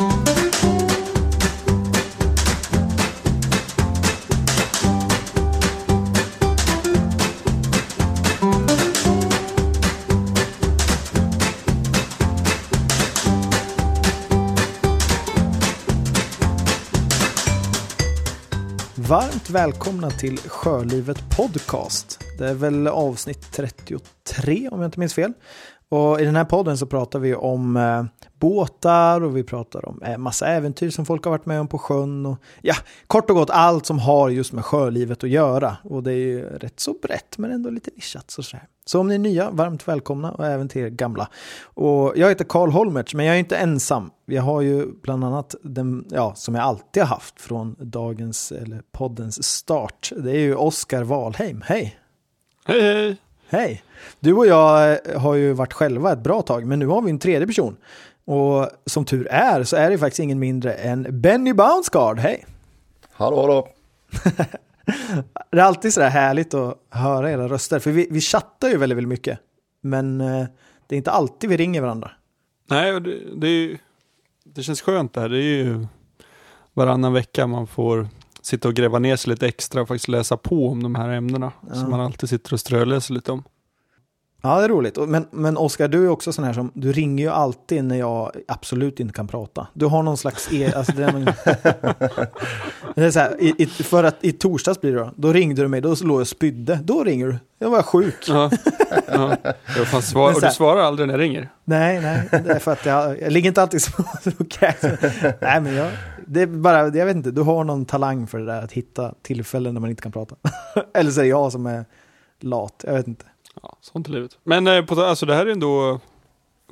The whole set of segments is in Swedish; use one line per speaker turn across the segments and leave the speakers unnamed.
Varmt välkomna till Sjölivet Podcast. Det är väl avsnitt 33 om jag inte minns fel. Och i den här podden så pratar vi om eh, båtar och vi pratar om eh, massa äventyr som folk har varit med om på sjön. Och, ja, kort och gott allt som har just med sjölivet att göra. Och det är ju rätt så brett men ändå lite nischat. Så, sådär. så om ni är nya, varmt välkomna och även till er gamla. Och jag heter Karl Holmertz men jag är inte ensam. Jag har ju bland annat den, ja, som jag alltid har haft från dagens, eller poddens start. Det är ju Oskar Wahlheim. Hej!
Hej hej!
Hej! Du och jag eh, har ju varit själva ett bra tag, men nu har vi en tredje person. Och som tur är så är det faktiskt ingen mindre än Benny Bouncegard. Hej!
Hallå, hallå.
det är alltid så härligt att höra era röster, för vi, vi chattar ju väldigt, väldigt mycket. Men eh, det är inte alltid vi ringer varandra.
Nej, det, det, är, det känns skönt det här. Det är ju varannan vecka man får sitta och gräva ner sig lite extra och faktiskt läsa på om de här ämnena. Ja. Som man alltid sitter och ströläser lite om.
Ja, det är roligt. Men, men Oskar, du är också sån här som, du ringer ju alltid när jag absolut inte kan prata. Du har någon slags, e, alltså det, är, det är så här, i, i, för att i torsdags blir det då, då ringde du mig, då låg jag och spydde. Då ringer du, jag var sjuk. Ja,
ja. Jag fan svar, och du svarar aldrig när jag ringer?
Nej, nej, det är för att jag, jag ligger inte alltid så Nej, men jag, det är bara, jag vet inte, du har någon talang för det där att hitta tillfällen när man inte kan prata. Eller så är det jag som är lat, jag vet inte.
Ja, sånt är livet. Men eh, på, alltså det här är ändå,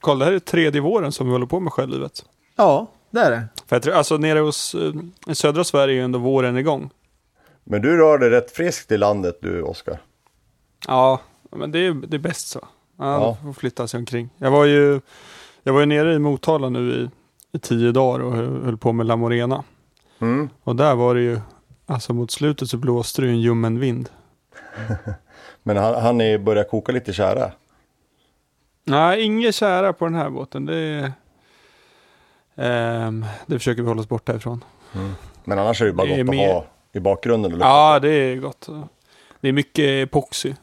Karl, det här är tredje våren som vi håller på med självlivet.
Ja, det är det.
För jag tror, alltså nere hos, eh, i södra Sverige är ju ändå våren igång.
Men du rör dig rätt friskt i landet du, Oskar.
Ja, men det är, det är bäst så. Ja, ja. får flytta sig omkring. Jag var ju, jag var ju nere i Motala nu i, i tio dagar och höll på med La Morena. Mm. Och där var det ju, alltså mot slutet så blåste det ju en ljummen vind.
Men han, han är börjar koka lite kära.
Nej, inget kära på den här båten. Det, um, det försöker vi hålla oss borta ifrån.
Mm. Men annars är det bara det gott att ha i bakgrunden.
Eller ja, det är gott. Det är mycket epoxy.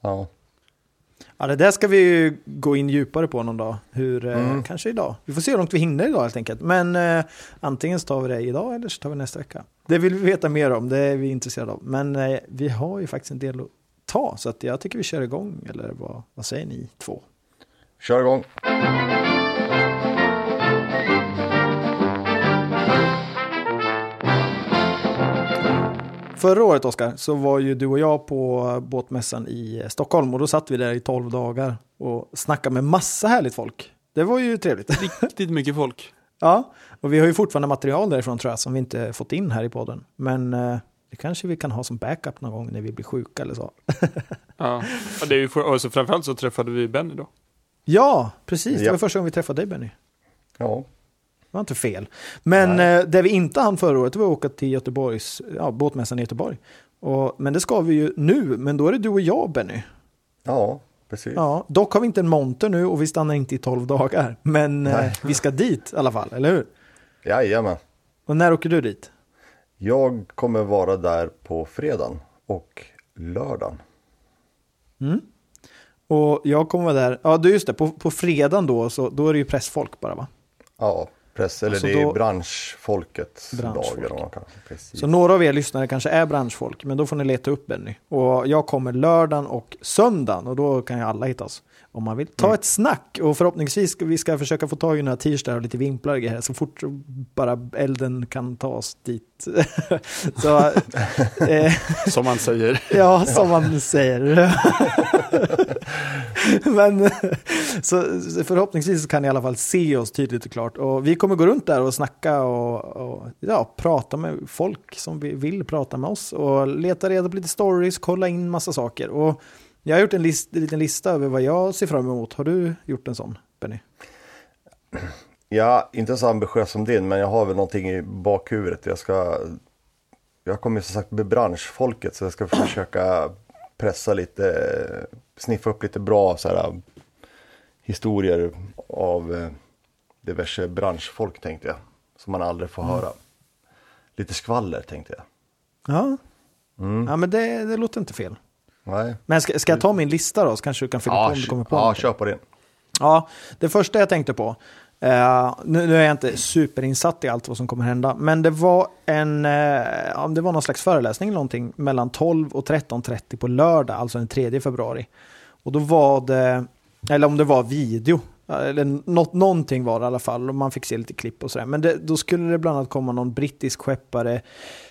Ja. Ja, det där ska vi gå in djupare på någon dag. Hur, eh, mm. Kanske idag. Vi får se hur långt vi hinner idag helt enkelt. Men eh, antingen så tar vi det idag eller så tar vi nästa vecka. Det vill vi veta mer om, det är vi intresserade av. Men eh, vi har ju faktiskt en del att ta. Så att jag tycker vi kör igång. Eller vad, vad säger ni två?
Kör igång.
Förra året, Oskar, så var ju du och jag på båtmässan i Stockholm och då satt vi där i tolv dagar och snackade med massa härligt folk. Det var ju trevligt.
Riktigt mycket folk.
ja, och vi har ju fortfarande material därifrån tror jag som vi inte fått in här i podden. Men eh, det kanske vi kan ha som backup någon gång när vi blir sjuka eller så.
ja, och, det är ju för, och så framförallt så träffade vi Benny då.
Ja, precis. Ja. Det var första gången vi träffade dig Benny.
Ja.
Det var inte fel. Men eh, det vi inte hann förra året var att åka till Göteborgs, ja, båtmässan i Göteborg. Och, men det ska vi ju nu, men då är det du och jag Benny.
Ja, precis.
Ja, dock har vi inte en monter nu och vi stannar inte i tolv dagar. Men eh, vi ska dit i alla fall, eller hur?
Jajamän.
Och när åker du dit?
Jag kommer vara där på fredagen och lördagen.
Mm. Och jag kommer vara där, ja just det, på, på fredagen då, så då är det ju pressfolk bara va?
Ja, press, eller alltså det är branschfolkets branschfolk. dag.
Så några av er lyssnare kanske är branschfolk, men då får ni leta upp Benny. Och jag kommer lördagen och söndagen och då kan ju alla hitta oss om man vill ta mm. ett snack. Och förhoppningsvis ska vi ska försöka få tag i några t-shirtar och lite vimplar och grejer så fort bara elden kan ta oss dit.
så, eh, som man säger.
ja, som man säger. Men så förhoppningsvis kan ni i alla fall se oss tydligt och klart. Och vi kommer gå runt där och snacka och, och ja, prata med folk som vill prata med oss. Och leta reda på lite stories, kolla in massa saker. Och jag har gjort en, list, en liten lista över vad jag ser fram emot. Har du gjort en sån, Benny?
Ja, inte så ambitiös som din, men jag har väl någonting i bakhuvudet. Jag ska... Jag kommer som sagt med branschfolket, så jag ska försöka pressa lite, sniffa upp lite bra så här, historier av eh, diverse branschfolk tänkte jag. som man aldrig får höra. Lite skvaller tänkte jag.
Ja, ja men det, det låter inte fel.
Nej.
Men ska, ska jag ta min lista då, så kanske du kan fylla på
Ja,
om du kommer på
ja
något.
kör på din.
Ja, det första jag tänkte på, Uh, nu, nu är jag inte superinsatt i allt vad som kommer hända, men det var en, uh, det var någon slags föreläsning eller någonting mellan 12 och 13.30 på lördag, alltså den 3 februari. Och då var det, eller om det var video, eller något, någonting var det i alla fall, och man fick se lite klipp och sådär. Men det, då skulle det bland annat komma någon brittisk skeppare,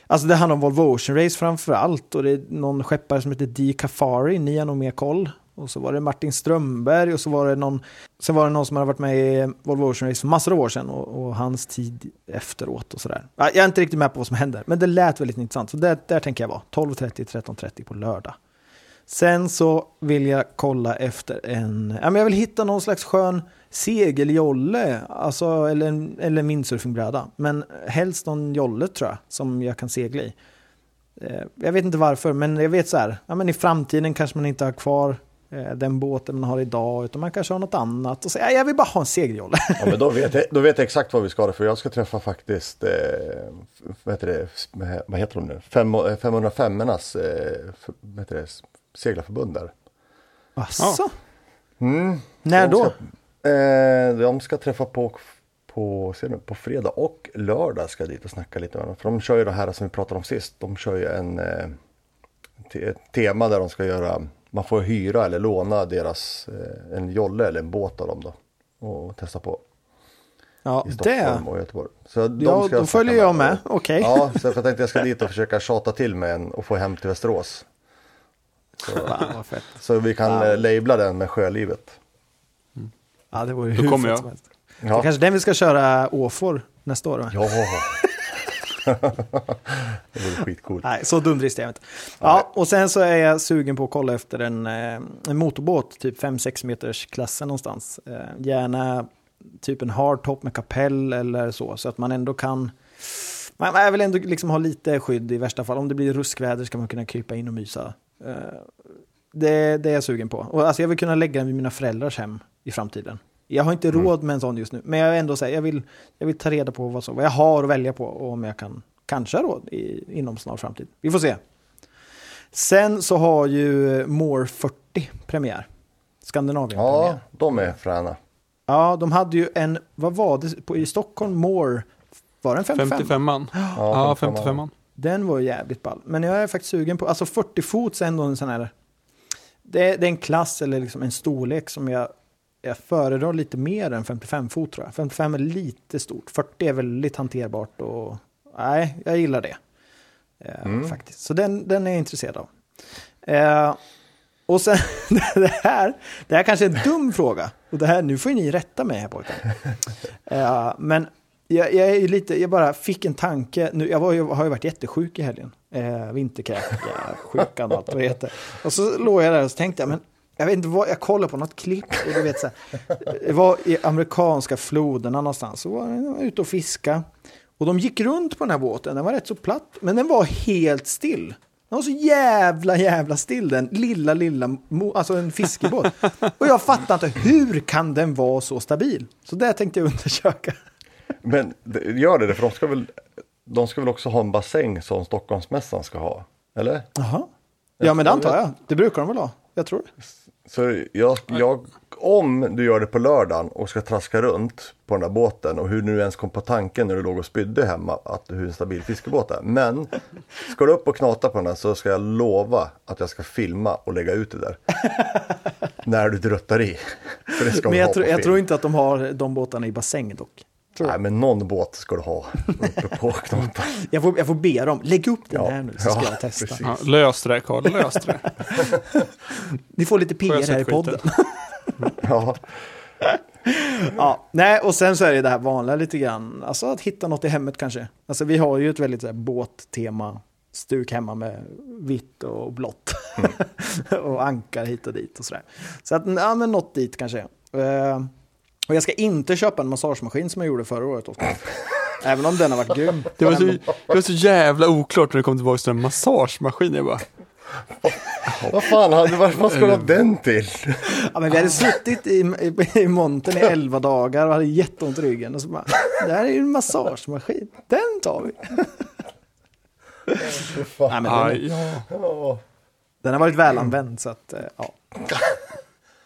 alltså det handlar om Volvo Ocean Race framför allt, och det är någon skeppare som heter Dee Kafari, ni har nog mer koll. Och så var det Martin Strömberg och så var det någon, sen var det någon som hade varit med i Volvo Ocean Race för massor av år sedan och, och hans tid efteråt och sådär. Jag är inte riktigt med på vad som händer, men det lät väldigt intressant. Så där, där tänker jag vara, 12.30, 13.30 på lördag. Sen så vill jag kolla efter en, ja men jag vill hitta någon slags skön segeljolle, alltså, eller, en- eller min surfingbräda. Men helst någon jolle tror jag, som jag kan segla i. Eh, jag vet inte varför, men jag vet så här, ja, men i framtiden kanske man inte har kvar den båten man har idag, utan man kanske har något annat. Och så, ja, jag vill bara ha en segeljolle.
Ja, men då, vet jag, då vet jag exakt vad vi ska ha för jag ska träffa faktiskt, eh, vad heter det, vad heter de nu, Fem, 505-ornas eh, det, seglarförbund där.
Asså?
Mm.
När
De
då?
Ska, eh, de ska träffa på, på, ser du, på fredag och lördag ska jag dit och snacka lite med dem. För de kör ju det här som vi pratade om sist. De kör ju en, eh, te, tema där de ska göra, man får hyra eller låna deras, eh, en jolle eller en båt av dem då. Och testa på
Ja,
i
det.
Och Göteborg. Så de
Ja,
ska
då följer jag med. Okej.
Ja, så jag tänkte jag ska dit och försöka tjata till mig en och få hem till Västerås.
Vad fett.
Så vi kan
Ja.
eh, labla den med sjölivet.
Ja, det var ju hur
kommer
fett
jag.
som helst. Det
Ja.
är kanske den vi ska köra Åfor nästa år. va?
Ja. det vore skitcoolt.
Nej, så dumdristig är jag inte. Ja, och sen så är jag sugen på att kolla efter en, eh, en motorbåt, typ 5-6 meters klassen någonstans. Eh, Gärna typ en hardtop med kapell eller så, så att man ändå kan... Man jag vill ändå liksom ha lite skydd i värsta fall. Om det blir ruskväder ska man kunna krypa in och mysa. Eh, Det, det är jag sugen på. Och alltså jag vill kunna lägga den vid mina föräldrars hem i framtiden. Jag har inte råd med en sån just nu, men jag är ändå säga, jag vill, jag vill ta reda på vad, så, vad jag har att välja på och om jag kan kanske ha råd i, inom snar framtid. Vi får se. Sen så har ju More 40 premiär. Skandinavien premiär.
Ja, de är fräna.
Ja, de hade ju en, vad var det, på, i Stockholm More, var den 55?
55an. Ja, 55an.
Den var ju jävligt ball. Men jag är faktiskt sugen på, alltså 40 fots är ändå en sån här, det, det är en klass eller liksom en storlek som jag, jag föredrar lite mer än 55 fot tror jag. 55 är lite stort, 40 är väldigt hanterbart och nej, jag gillar det. Eh, Faktiskt. Så den, den är jag intresserad av. Eh, och sen, det här, det här kanske är en dum fråga. Och det här, nu får ju ni rätta mig här pojkar. Eh, men jag, jag är lite, jag bara fick en tanke. Nu, jag var, ju- har ju varit jättesjuk i helgen. Eh, Vinterkräksjukan och allt vad det heter. Och så låg jag där och så tänkte jag, men jag vet inte vad, jag kollade på något klipp och du vet så här, det var i amerikanska floderna någonstans. Så var jag ute och fiska. Och de gick runt på den här båten, den var rätt så platt, men den var helt still. Den var så jävla, jävla still den lilla, lilla, alltså en fiskebåt. Och jag fattar inte, hur kan den vara så stabil? Så det tänkte jag undersöka.
Men gör det, för de ska väl, de ska väl också ha en bassäng som Stockholmsmässan ska ha? Eller?
Jaha. Ja, men det antar jag. Det brukar de väl ha? Jag tror det.
Så jag, jag, om du gör det på lördagen och ska traska runt på den där båten och hur du ens kom på tanken när du låg och spydde hemma att hur en stabil fiskebåt är. Men ska du upp och knata på den här så ska jag lova att jag ska filma och lägga ut det där. när du druttar i.
Men jag,
på
jag tror inte att de har de båtarna i bassäng dock. Tror
Nej men någon båt ska du ha uppe på knatan.
Jag, får, jag får be dem, lägg upp den
Ja,
här nu så ska
ja,
jag testa.
Ja, lös det, Karl. Lös det.
Ni får lite
Får
PR här i podden.
Ja,
Ja, nej, och sen så är det det här vanliga lite grann. Alltså att hitta något i hemmet kanske. Alltså vi har ju ett väldigt så här, båttema stuk hemma med vitt och blått. och ankar hit och dit och sådär. Så att, ja men något dit kanske. Eh, och jag ska inte köpa en massagemaskin som jag gjorde förra året. Oskar. Även om den har varit grym.
Det var, så, det var så jävla oklart när det kom tillbaka till den massagemaskin. Jag bara,
Vad fan, vad ska du ha den till?
Ja, men vi hade suttit i, i, i montern i elva dagar och hade jätteont i ryggen. Och så bara, det här är ju en massagemaskin, den tar vi. Nej, men den,
ja.
den har varit välanvänd så att, eh, ja.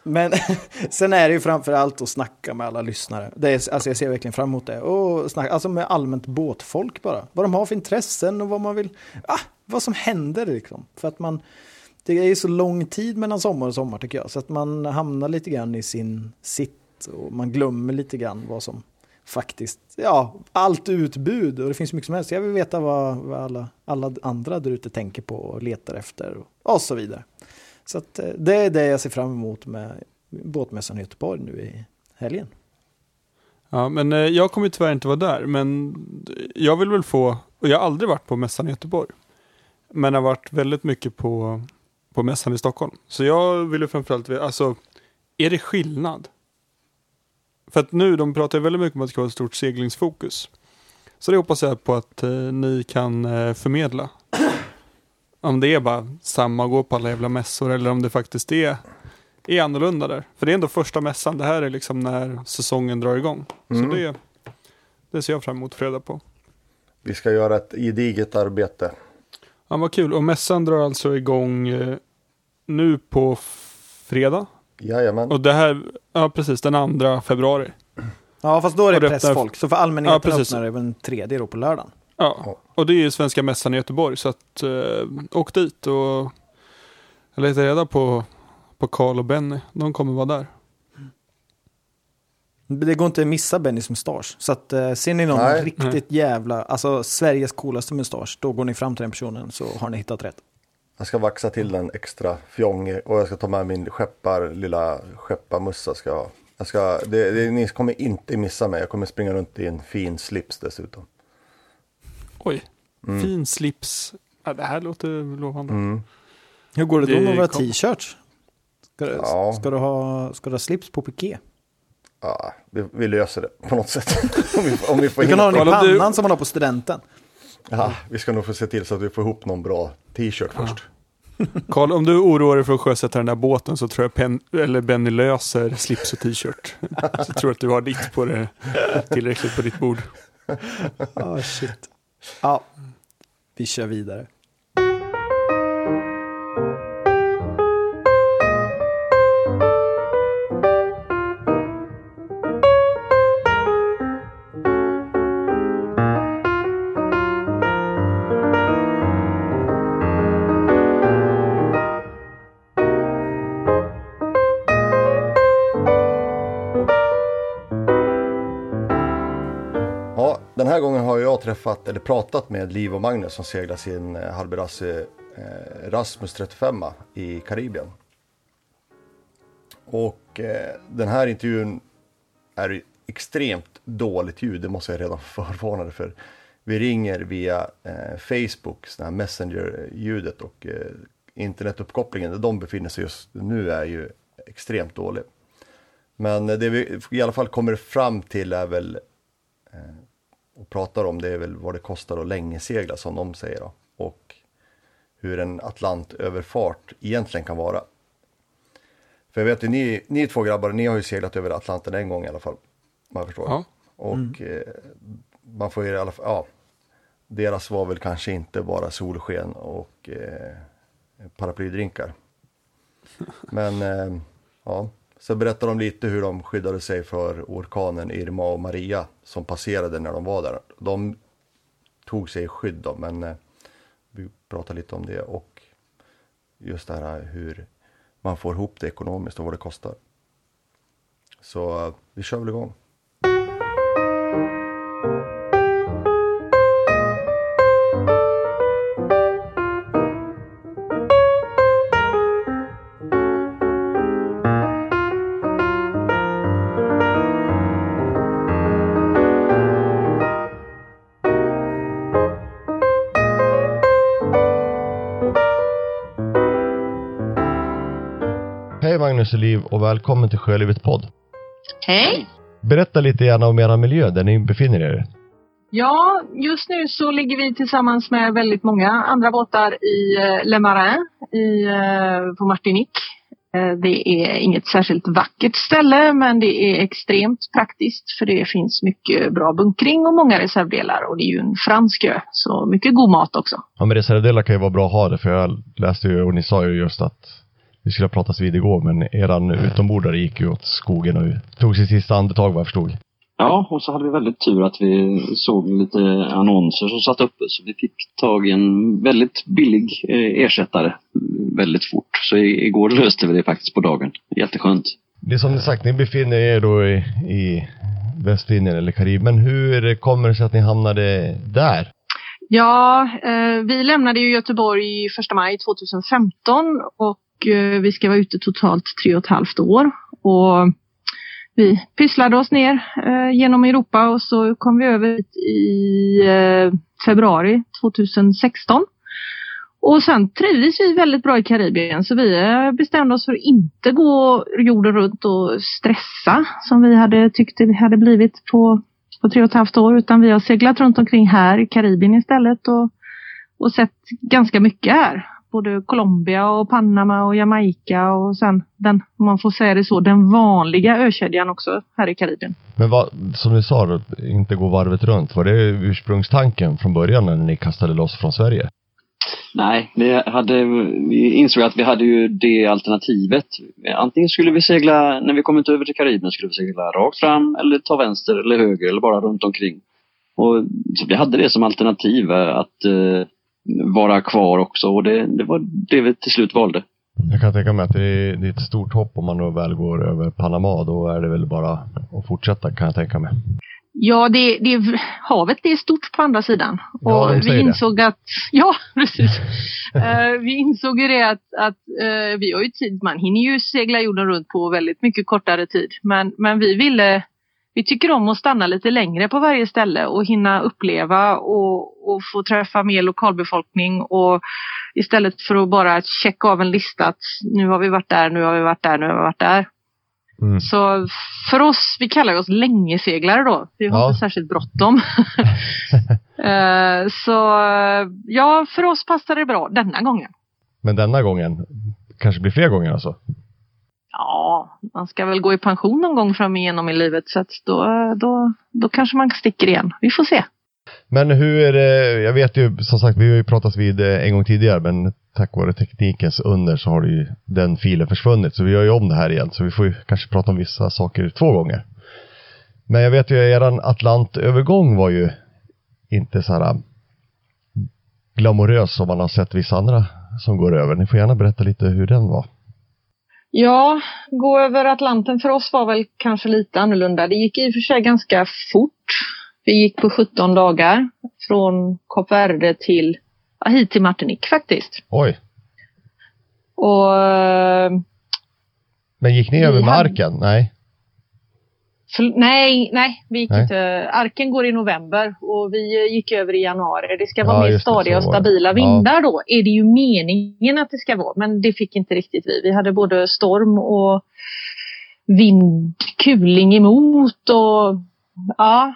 Men sen är det ju framför allt att snacka med alla lyssnare. Det är, alltså jag ser verkligen fram emot det. Och snacka, alltså med allmänt båtfolk bara. Vad de har för intressen och vad man vill, ah, vad som händer liksom. För att man, det är ju så lång tid mellan sommar och sommar tycker jag. Så att man hamnar lite grann i sin sitt och man glömmer lite grann vad som faktiskt, ja, allt utbud och det finns mycket som helst. Jag vill veta vad, vad alla, alla andra där ute tänker på och letar efter och, och så vidare. Så att, eh, det är det jag ser fram emot med båtmässan i Göteborg nu i helgen.
Ja, men eh, jag kommer tyvärr inte vara där, men jag vill väl få, och jag har aldrig varit på mässan i Göteborg, men har varit väldigt mycket på, på mässan i Stockholm. Så jag vill ju framförallt veta, alltså, är det skillnad? För att nu, de pratar ju väldigt mycket om att det ska vara ett stort seglingsfokus. Så det hoppas jag på att eh, ni kan eh, förmedla. Om det är bara samma, gå på alla jävla mässor eller om det faktiskt är, är annorlunda där. För det är ändå första mässan, det här är liksom när säsongen drar igång.
Mm.
Så det, det ser jag fram emot att få reda på.
Vi ska göra ett gediget arbete.
Ja, vad kul. Och mässan drar alltså igång eh, nu på fredag.
Jajamän.
Och det här, ja precis, den 2 februari.
Ja, fast då är
Och
det
det öppnar-
pressfolk. Så för allmänheten
Ja, precis.
öppnar det den tredje då på lördagen.
Ja, och det är ju Svenska Mässan i Göteborg. Så att, eh, åk dit och jag letar reda på, på Carl och Benny. De kommer vara där.
Det går inte att missa Bennys mustasch. Så att, eh, ser ni någon
Nej.
riktigt jävla, alltså Sveriges coolaste mustasch, då går ni fram till den personen så har ni hittat rätt.
Jag ska vaxa till den extra fjong och jag ska ta med min skeppar, lilla skepparmussa ska jag ha. Jag ska, det, det, ni kommer inte missa mig, jag kommer springa runt i en fin slips dessutom.
Oj, fin slips. Ja, det här låter lovande.
Mm.
Hur går det då med våra t-shirts? Ska, du-
Ja.
ska, du ha, ska du ha slips på piké?
Ja, vi, vi löser det på något sätt. om vi, om vi får
Vi kan ha den i
Kolla, du-
pannan som man har på studenten.
ja, vi ska nog få se till så att vi får ihop någon bra t-shirt först.
Karl, om du oroar dig för att sjösätta den där båten så tror jag Pen, eller Benny löser slips och t-shirt. så jag tror att du har ditt på det tillräckligt på ditt bord.
Ah, shit. Ja, vi kör vidare.
Träffat eller pratat med Liv och Magnus som seglar sin eh, eh, Rasmus 35 i Karibien. Och eh, den här intervjun är extremt dåligt ljud, det måste jag redan förvarna dig för. Vi ringer via eh, Facebook, sådana här Messenger-ljudet och eh, internetuppkopplingen där de befinner sig just nu är ju extremt dålig. Men eh, det vi i alla fall kommer fram till är väl eh, och pratar om det är väl vad det kostar att längesegla som de säger då. Och hur en Atlantöverfart egentligen kan vara. För jag vet ju ni, ni två grabbar, ni har ju seglat över Atlanten en gång i alla fall. Man förstår.
Ja.
Och eh, man får ju i alla fall, ja. Deras var väl kanske inte bara solsken och eh, paraplydrinkar. Men eh, ja, så berättar de lite hur de skyddade sig för orkanen Irma och Maria som passerade när de var där. De tog sig i skydd då, men eh, vi pratar lite om det och just det här hur man får ihop det ekonomiskt och vad det kostar. Så eh, vi kör väl igång. Magnus och Liv och välkommen till Sjölivet podd.
Hej!
Berätta lite grann om er miljö där ni befinner er.
Ja, just nu så ligger vi tillsammans med väldigt många andra båtar i eh, Le Marin i, eh, på Martinique. Eh, det är inget särskilt vackert ställe men det är extremt praktiskt för det finns mycket bra bunkring och många reservdelar och det är ju en fransk ö så mycket god mat också.
Ja men reservdelar kan ju vara bra att ha det för jag läste ju och ni sa ju just att vi skulle ha pratats vid igår men eran utombordare gick ju åt skogen och tog sitt sista andetag vad jag förstod.
Ja, och så hade vi väldigt tur att vi såg lite annonser som satt uppe så vi fick tag i en väldigt billig eh, ersättare väldigt fort. Så igår löste vi det faktiskt på dagen. Jätteskönt.
Det är som ni sagt, ni befinner er då i, i Västindien eller Karibien. Hur kommer det sig att ni hamnade där?
Ja, eh, vi lämnade ju Göteborg 1 maj 2015 och Eh, vi ska vara ute totalt tre och ett halvt år. Och vi pysslade oss ner eh, genom Europa och så kom vi över i eh, februari 2016. Och sen trivdes vi väldigt bra i Karibien så vi eh, bestämde oss för att inte gå jorden runt och stressa som vi hade tyckt det hade blivit på, på tre och ett halvt år utan vi har seglat runt omkring här i Karibien istället och, och sett ganska mycket här både Colombia och Panama och Jamaica och sen den, om man får säga det så, den vanliga ökedjan också här i Karibien.
Men vad, som du sa, då, inte gå varvet runt, var det ursprungstanken från början när ni kastade loss från Sverige?
Nej, vi, hade, vi insåg att vi hade ju det alternativet. Antingen skulle vi segla, när vi kommit över till Karibien, skulle vi segla rakt fram eller ta vänster eller höger eller bara runt omkring. Och, så vi hade det som alternativ att eh, vara kvar också och det, det var det vi till slut valde.
Jag kan tänka mig att det är, det är ett stort hopp om man då väl går över Panama. Då är det väl bara att fortsätta kan jag tänka mig.
Ja, det, det, havet det är stort på andra sidan.
Ja,
och vi insåg det. att, ja precis. uh, vi insåg ju det att, att uh, vi har ju tid, man hinner ju segla jorden runt på väldigt mycket kortare tid. Men, men vi ville vi tycker om att stanna lite längre på varje ställe och hinna uppleva och, och få träffa mer lokalbefolkning och istället för att bara checka av en lista att nu har vi varit där, nu har vi varit där, nu har vi varit där. Mm. Så för oss, vi kallar oss längeseglare då. Vi har ja. inte särskilt bråttom. Eh, så ja, för oss passar det bra denna gången.
Men denna gången kanske blir fler gånger alltså?
Ja, man ska väl gå i pension någon gång fram igenom i livet så att då, då, då kanske man sticker igen. Vi får se.
Men hur är det, jag vet ju som sagt, vi har ju pratat vid eh, en gång tidigare, men tack vare teknikens under så har ju den filen försvunnit. Så vi gör ju om det här igen, så vi får ju kanske prata om vissa saker två gånger. Men jag vet ju, eran Atlantövergång var ju inte så här um, glamorös som man har sett vissa andra som går över. Ni får gärna berätta lite hur den var.
Ja, gå över Atlanten för oss var väl kanske lite annorlunda. Det gick i och för sig ganska fort. Vi gick på 17 dagar från Kap Verde till, ja, hit till Martinique faktiskt.
Oj.
Och...
Men gick ni över marken? Nej.
Nej, nej, vi gick nej. inte. Arken går i november och vi gick över i januari. Det ska vara ja, mer stadiga och stabila vindar ja. då. Är det ju meningen att det ska vara, men det fick inte riktigt vi. Vi hade både storm och vindkuling emot och ja,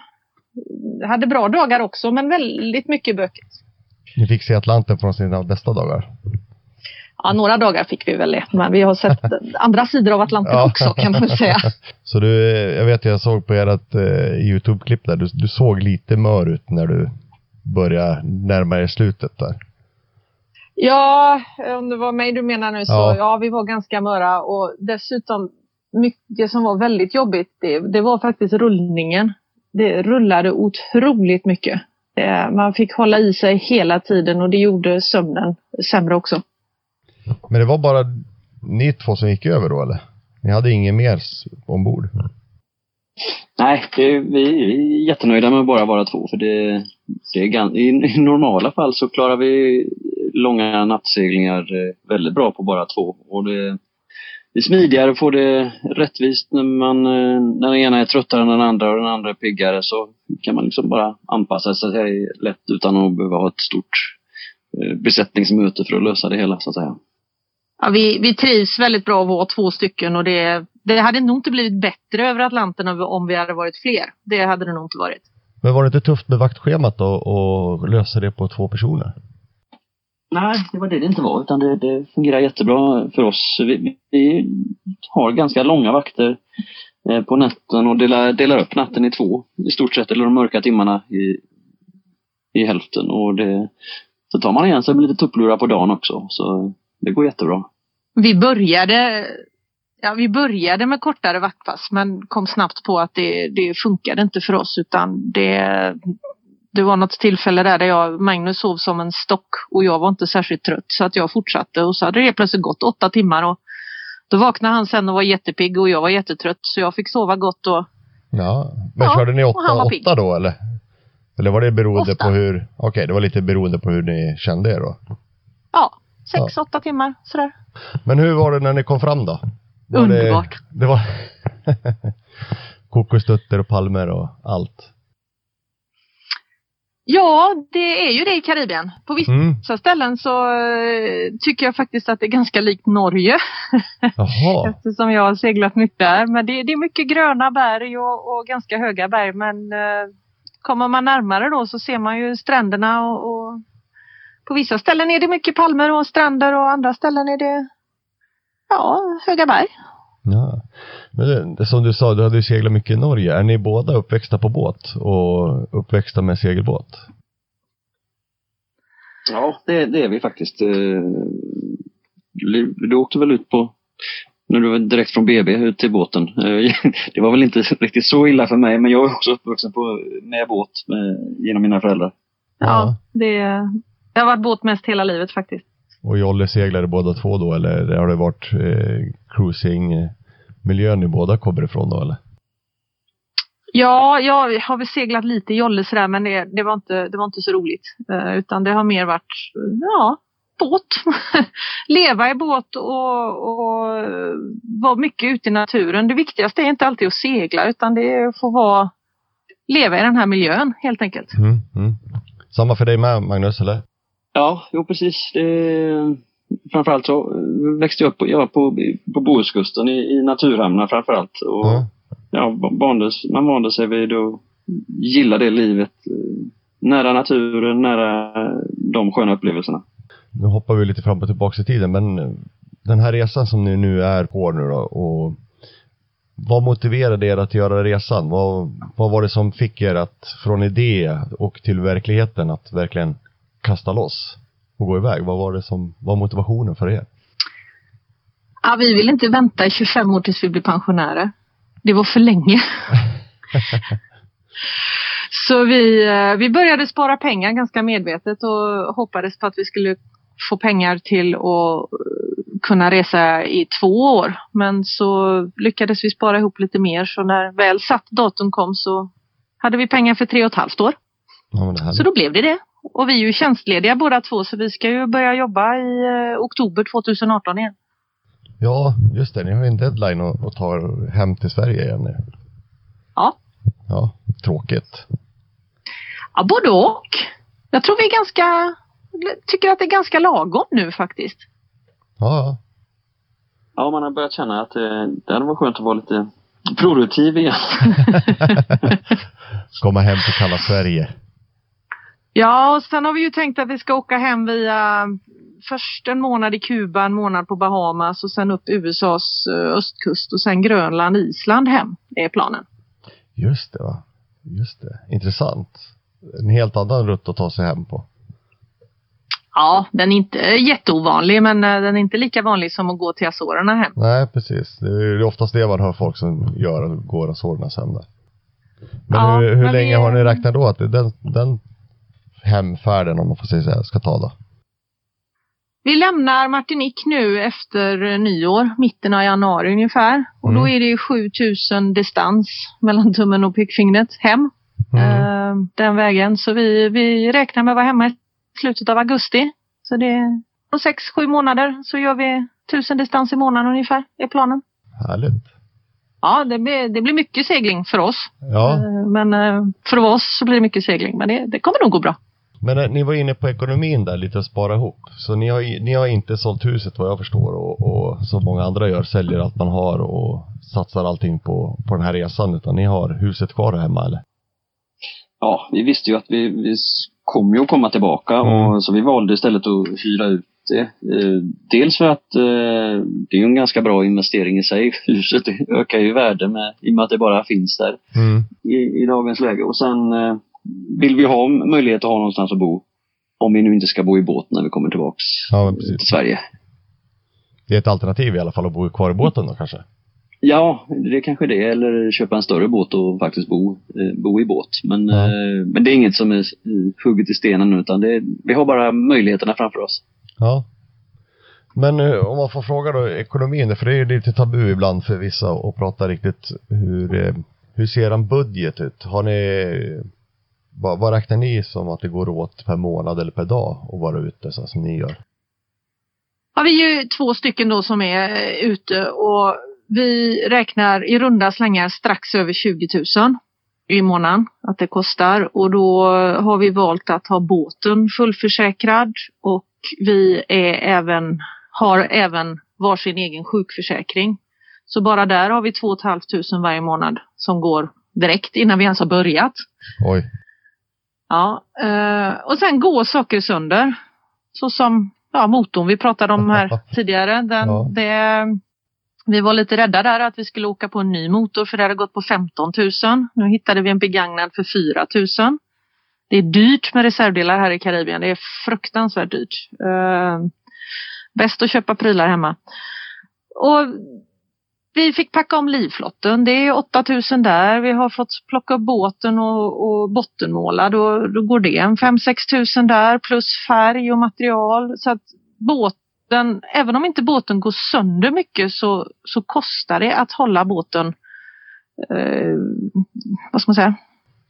hade bra dagar också, men väldigt mycket bökigt.
Ni fick se Atlanten från sina bästa dagar?
Ja, några dagar fick vi väl det. Men vi har sett andra sidor av Atlanten ja. också kan man säga.
Så du, jag vet jag såg på ert uh, Youtube-klipp där, du, du såg lite mör ut när du började närma dig slutet där.
Ja, om det var mig du menar nu så ja, ja vi var ganska möra och dessutom mycket som var väldigt jobbigt det, det var faktiskt rullningen. Det rullade otroligt mycket. Det, man fick hålla i sig hela tiden och det gjorde sömnen sämre också.
Men det var bara ni två som gick över då eller? Ni hade ingen mer ombord?
Nej, det, vi är jättenöjda med att bara vara två. För det, det är, i, I normala fall så klarar vi långa nattseglingar eh, väldigt bra på bara två. Och det, det är smidigare att få det rättvist när, man, eh, när den ena är tröttare än den andra och den andra är piggare. Så kan man liksom bara anpassa sig lätt utan att behöva ha ett stort eh, besättningsmöte för att lösa det hela så att säga.
Ja, vi, vi trivs väldigt bra att vara två stycken och det, det hade nog inte blivit bättre över Atlanten om vi hade varit fler. Det hade det nog inte varit.
Men var det inte tufft med vaktschemat då och lösa det på två personer?
Nej, det var det det inte var, utan det, det fungerar jättebra för oss. Vi, vi har ganska långa vakter eh, på natten och delar, delar upp natten i två i stort sett, eller de mörka timmarna i, i hälften. Och det, så tar man igen sig med lite tupplurar på dagen också, så det går jättebra.
Vi började, ja, vi började med kortare vaktpass men kom snabbt på att det, det funkade inte för oss utan det, det var något tillfälle där, där jag, Magnus sov som en stock och jag var inte särskilt trött så att jag fortsatte och så hade det plötsligt gått åtta timmar och då vaknade han sen och var jättepigg och jag var jättetrött så jag fick sova gott och
Ja, men
Ja,
körde ni åtta, åtta då eller? Eller var det beroende
Åtta.
på hur, okej det var lite beroende på hur ni kände er då.
ja, sex, åtta timmar sådär.
Men hur var det när ni kom fram då? Var
Underbart.
Det, det var kokosnötter och palmer och allt.
Ja, det är ju det i Karibien. På vissa
Mm.
ställen så eh, tycker jag faktiskt att det är ganska likt Norge.
Jaha.
Eftersom jag har seglat mycket där. Men det, det är mycket gröna berg och, och ganska höga berg. Men eh, kommer man närmare då så ser man ju stränderna och, och på vissa ställen är det mycket palmer och stränder och andra ställen är det ja, höga berg.
Ja. Men det, som du sa, du hade ju seglat mycket i Norge. Är ni båda uppväxta på båt och uppväxta med segelbåt?
Ja, det, det är vi faktiskt. Eh, Du du åkte väl ut på, när du var direkt från BB ut till båten. Eh, Det var väl inte riktigt så illa för mig, men jag är också uppvuxen på, med båt med, genom mina föräldrar.
Ja,
Ja.
Det, det har varit båt mest hela livet faktiskt.
Och Jolle seglade båda två då eller har det varit eh, cruising-miljön ni båda kommer ifrån då eller?
Ja, jag har väl seglat lite i jolle sådär men det, det, var inte, det var inte så roligt. Eh, utan det har mer varit, ja, båt. Leva i båt och, och vara mycket ute i naturen. Det viktigaste är inte alltid att segla utan det är att få vara, leva i den här miljön helt enkelt.
Mm, mm. Samma för dig med Magnus eller?
Ja, jo precis. Det, framförallt så eh, växte jag upp jag var på, på Bohuskusten i, i naturhamnar framförallt. Och,
Ja.
ja, vandes, man vande sig vid att gilla det livet. eh, Nära naturen, nära de sköna upplevelserna.
Nu hoppar vi lite fram och tillbaka i tiden men eh, den här resan som ni nu är på nu då och vad motiverade er att göra resan? Vad, vad var det som fick er att från idé och till verkligheten att verkligen kasta loss och gå iväg? Vad var det som var motivationen för er?
Ja, vi vill inte vänta i 25 år tills vi blir pensionärer. Det var för länge. Så vi, eh, vi började spara pengar ganska medvetet och hoppades på att vi skulle få pengar till att eh, kunna resa i två år. Men så lyckades vi spara ihop lite mer så när väl satt datum kom så hade vi pengar för tre och ett halvt år.
Ja,
Så då blev det det. Och vi är ju tjänstlediga båda två så vi ska ju börja jobba i eh, oktober 2018 igen.
Ja, just det. Ni har ju en deadline att, att ta er hem till Sverige igen nu.
Ja.
Ja, tråkigt.
Ja, både och. Jag tror vi är ganska, tycker att det är ganska lagom nu faktiskt.
Ja, ja.
Man har börjat känna att det, det hade varit skönt att vara lite produktiv igen.
Komma hem till kalla Sverige.
Ja, och sen har vi ju tänkt att vi ska åka hem via först en månad i Kuba, en månad på Bahamas och sen upp USAs eh, östkust och sen Grönland, Island hem. Det är planen.
Just det, va. Just det. Intressant. En helt annan rutt att ta sig hem på.
Ja, den är inte jätteovanlig men eh, den är inte lika vanlig som att gå till Azorerna hem.
Nej, precis. Det är oftast det man hör folk som gör, går sårnas hem där. Men
Ja,
hur, hur
men
länge
vi-
har ni räknat då att det den, den hemfärden, om man får säga så här, ska ta då?
Vi lämnar Martinique nu efter nyår, mitten av januari ungefär. Och då
Mm.
är det 7000 distans mellan tummen och pekfingret hem.
Mm.
eh, den vägen. Så vi, vi räknar med att vara hemma i slutet av augusti. Så det är på sex, sju månader så gör vi 1000 distans i månaden ungefär, är planen.
Härligt.
Ja, det blir, det blir mycket segling för oss.
Ja,
Eh, Men eh, för oss så blir det mycket segling. Men det, det kommer nog gå bra.
Men eh, ni var inne på ekonomin där, lite att spara ihop. Så ni har, ni har inte sålt huset vad jag förstår och, och som många andra gör, säljer allt man har och satsar allting på, på den här resan, utan ni har huset kvar hemma eller?
ja, vi visste ju att vi, vi kommer ju att komma tillbaka mm. och så vi valde istället att hyra ut det. Eh, dels för att eh, det är en ganska bra investering i sig. Huset ökar ju värde med, i och med att det bara finns där mm. i, i, dagens läge. Och sen vill vi ha möjlighet att ha någonstans att bo. Om vi nu inte ska bo i båt när vi kommer tillbaks ja, till Sverige.
Det är ett alternativ i alla fall att bo kvar i båten då kanske?
Ja, det är kanske det. Eller köpa en större båt och faktiskt bo, eh, bo i båt. Men, ja. eh, men det är inget som är hugget i stenen utan det, vi har bara möjligheterna framför oss.
Ja. Men eh, om man får fråga då ekonomin, för det är lite tabu ibland för vissa att prata riktigt hur, eh, hur ser en budget ut? Har ni, vad, vad räknar ni som att det går åt per månad eller per dag att vara ute så som ni gör?
Ja, vi är ju två stycken då som är ute och vi räknar i runda slängar strax över 20 000 i månaden att det kostar och då har vi valt att ha båten fullförsäkrad och vi är även, har även varsin egen sjukförsäkring. Så bara där har vi 2 500 varje månad som går direkt innan vi ens har börjat.
Oj.
Ja, eh, och sen går saker sönder. Så som ja, motorn vi pratade om här tidigare. Den, ja. det, vi var lite rädda där att vi skulle åka på en ny motor för det hade gått på 15 000. Nu hittade vi en begagnad för 4 000. Det är dyrt med reservdelar här i Karibien. Det är fruktansvärt dyrt. Eh, bäst att köpa prylar hemma. Och vi fick packa om livflotten. Det är 8000 där. Vi har fått plocka upp båten och, och bottenmåla. Då, då går det en 5-6 tusen där plus färg och material. Så att båten, även om inte båten går sönder mycket så, så kostar det att hålla båten, eh, vad ska man säga,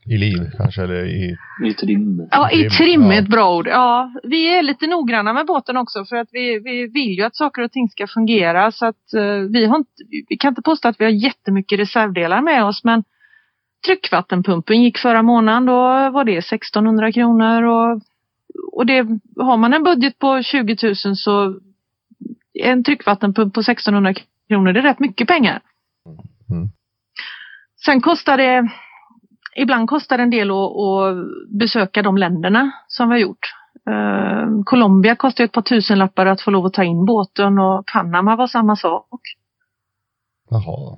i liv kanske eller i...
I trim.
Ja, i trim är ett bra ord. Ja, vi är lite noggranna med båten också för att vi, vi vill ju att saker och ting ska fungera så att uh, vi har inte, vi kan inte påstå att vi har jättemycket reservdelar med oss men tryckvattenpumpen gick förra månaden, då var det 1600 kronor och, och det, har man en budget på 20 000 så en tryckvattenpump på 1600 kronor, det är rätt mycket pengar. Mm. Sen kostar det ibland kostar det en del att, att besöka de länderna som vi har gjort. Uh, Colombia kostar ett par tusenlappar att få lov att ta in båten och Panama var samma sak.
Jaha.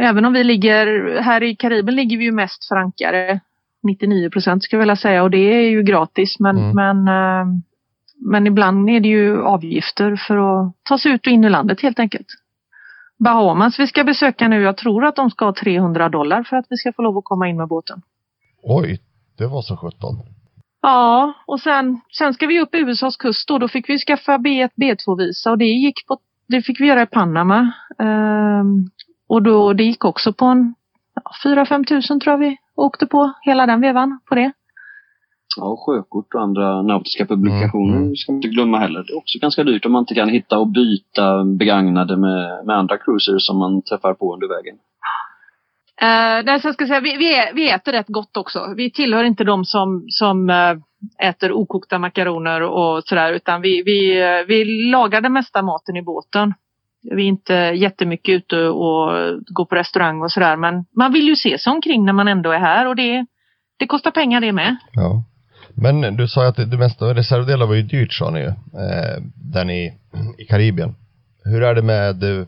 Även om vi ligger, här i Karibien ligger vi ju mest för ankare. 99 procent skulle jag vilja säga och det är ju gratis men, mm. men, uh, men ibland är det ju avgifter för att ta sig ut och in i landet helt enkelt. Bahamas vi ska besöka nu. Jag tror att de ska ha 300 dollar för att vi ska få lov att komma in med båten.
Oj, det var så sjutton.
Ja, och sen, sen ska vi upp USAs kust då. Då fick vi skaffa B1, B2-visa och det gick på, det fick vi göra i Panama. Um, och då, det gick också på en ja, 4-5 tusen tror jag vi åkte på hela den vevan på det.
Ja, sjökort och andra nautiska publikationer mm. ska man inte glömma heller. Det är också ganska dyrt om man inte kan hitta och byta begagnade med, med andra cruisers som man träffar på under vägen.
Uh, nej, så jag ska säga, vi, vi, vi, äter rätt gott också. Vi tillhör inte de som, som uh, äter okokta makaroner och sådär utan vi, vi, uh, vi lagar den mesta maten i båten. Vi är inte jättemycket ute och går på restaurang och sådär men man vill ju se sig omkring när man ändå är här och det, det kostar pengar det med.
Ja. Men du sa att det mesta reservdelar var ju dyrt sa ni ju. Eh, där ni i Karibien. Hur är det med eh,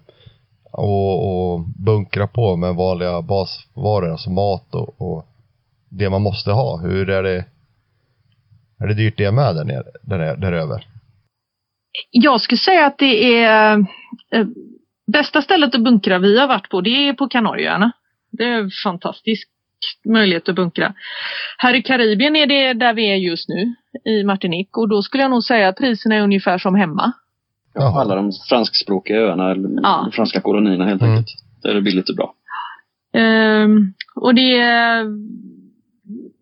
att och bunkra på med vanliga basvaror, alltså mat och, och, det man måste ha. Hur är det? Är det dyrt det med där nere, där, där över?
Jag skulle säga att det är eh, bästa stället att bunkra vi har varit på, det är på Kanarieöarna. Det är fantastiskt möjlighet att bunkra. Här i Karibien är det där vi är just nu i Martinique och då skulle jag nog säga att priserna är ungefär som hemma.
Ja, alla de franskspråkiga öarna, eller ja. de franska kolonierna helt mm. enkelt. Där är det billigt och bra.
Um, och det är,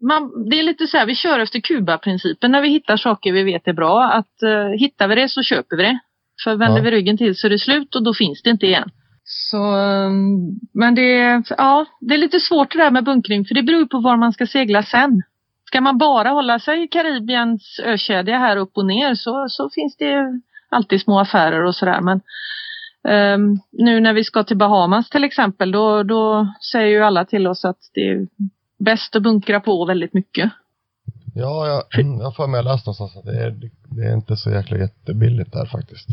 man, det är lite så här, vi kör efter Kuba-principen när vi hittar saker vi vet är bra. Att uh, hittar vi det så köper vi det. För vänder ja. vi ryggen till så är det slut och då finns det inte igen. Så, ehm, men det, ja, det är lite svårt det där med bunkring för det beror på var man ska segla sen. Ska man bara hålla sig i Karibiens ökedja här upp och ner så, så finns det alltid små affärer och sådär. Men um, nu när vi ska till Bahamas till exempel då, då säger ju alla till oss att det, är bäst att bunkra på väldigt mycket.
Ja, jag, mm, jag får med läst någonstans att det är, det är inte så jäkla jättebilligt där faktiskt.